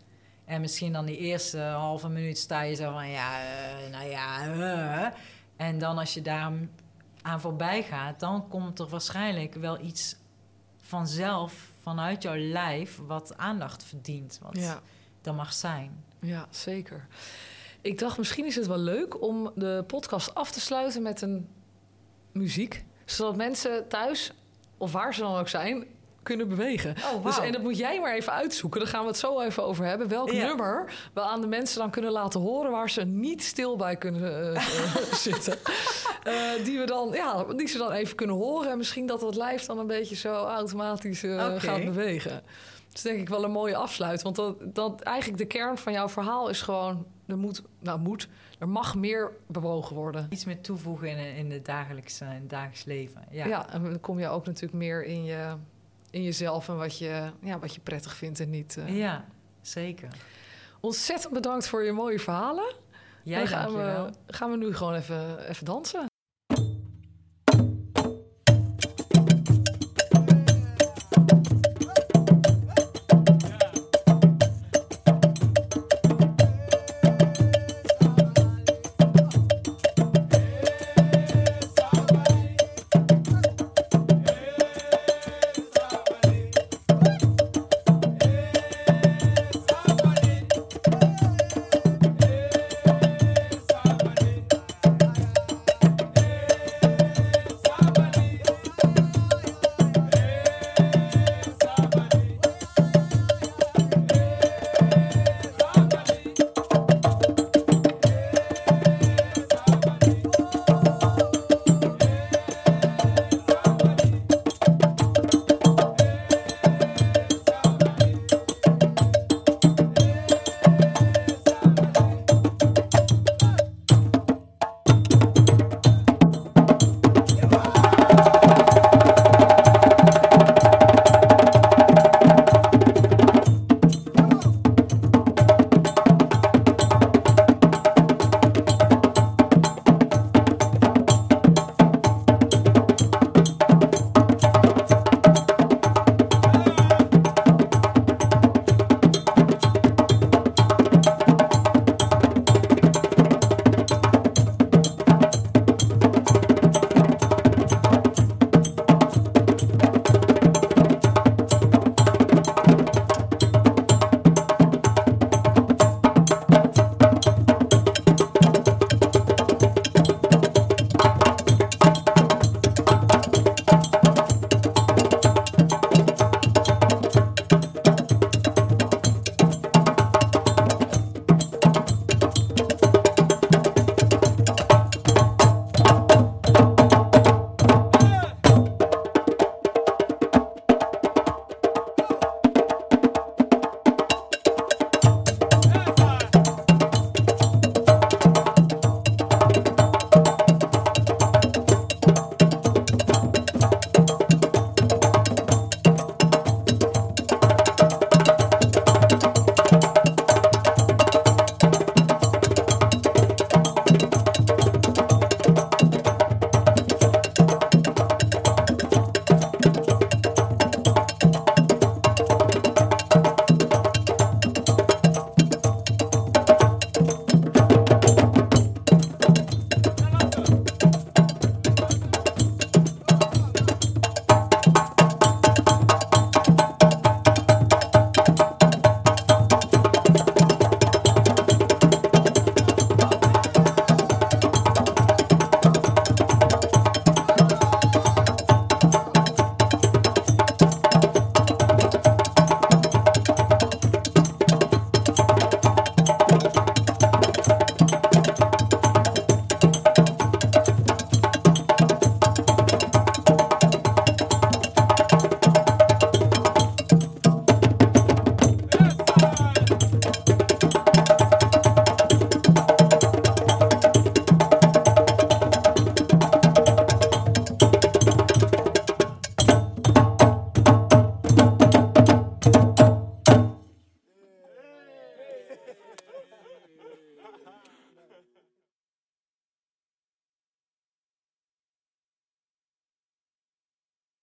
En misschien dan die eerste halve minuut sta je zo van, ja, uh, nou ja, uh. en dan als je daar aan voorbij gaat, dan komt er waarschijnlijk wel iets vanzelf vanuit jouw lijf wat aandacht verdient. Wat ja. dan mag zijn. Ja, zeker. Ik dacht, misschien is het wel leuk om de podcast af te sluiten met een muziek. Zodat mensen thuis, of waar ze dan ook zijn, kunnen bewegen. Oh, wow. dus, en dat moet jij maar even uitzoeken. Daar gaan we het zo even over hebben. Welk Ja. nummer we aan de mensen dan kunnen laten horen... waar ze niet stil bij kunnen eh, [LAUGHS] zitten. Eh, die, we dan, ja, die ze dan even kunnen horen. En misschien dat het lijf dan een beetje zo automatisch eh, gaat bewegen. Dat is denk ik wel een mooie afsluit. Want dat, dat eigenlijk de kern van jouw verhaal is gewoon... er moet, nou moet, er mag meer bewogen worden. Iets meer toevoegen in, in, het dagelijks, in het dagelijks leven. Ja. Ja. en dan kom je ook natuurlijk meer in, je, in jezelf... en wat je, ja, wat je prettig vindt en niet. eh. Ja, zeker. Ontzettend bedankt voor je mooie verhalen. Jij dan gaan we, gaan we nu gewoon even, even dansen.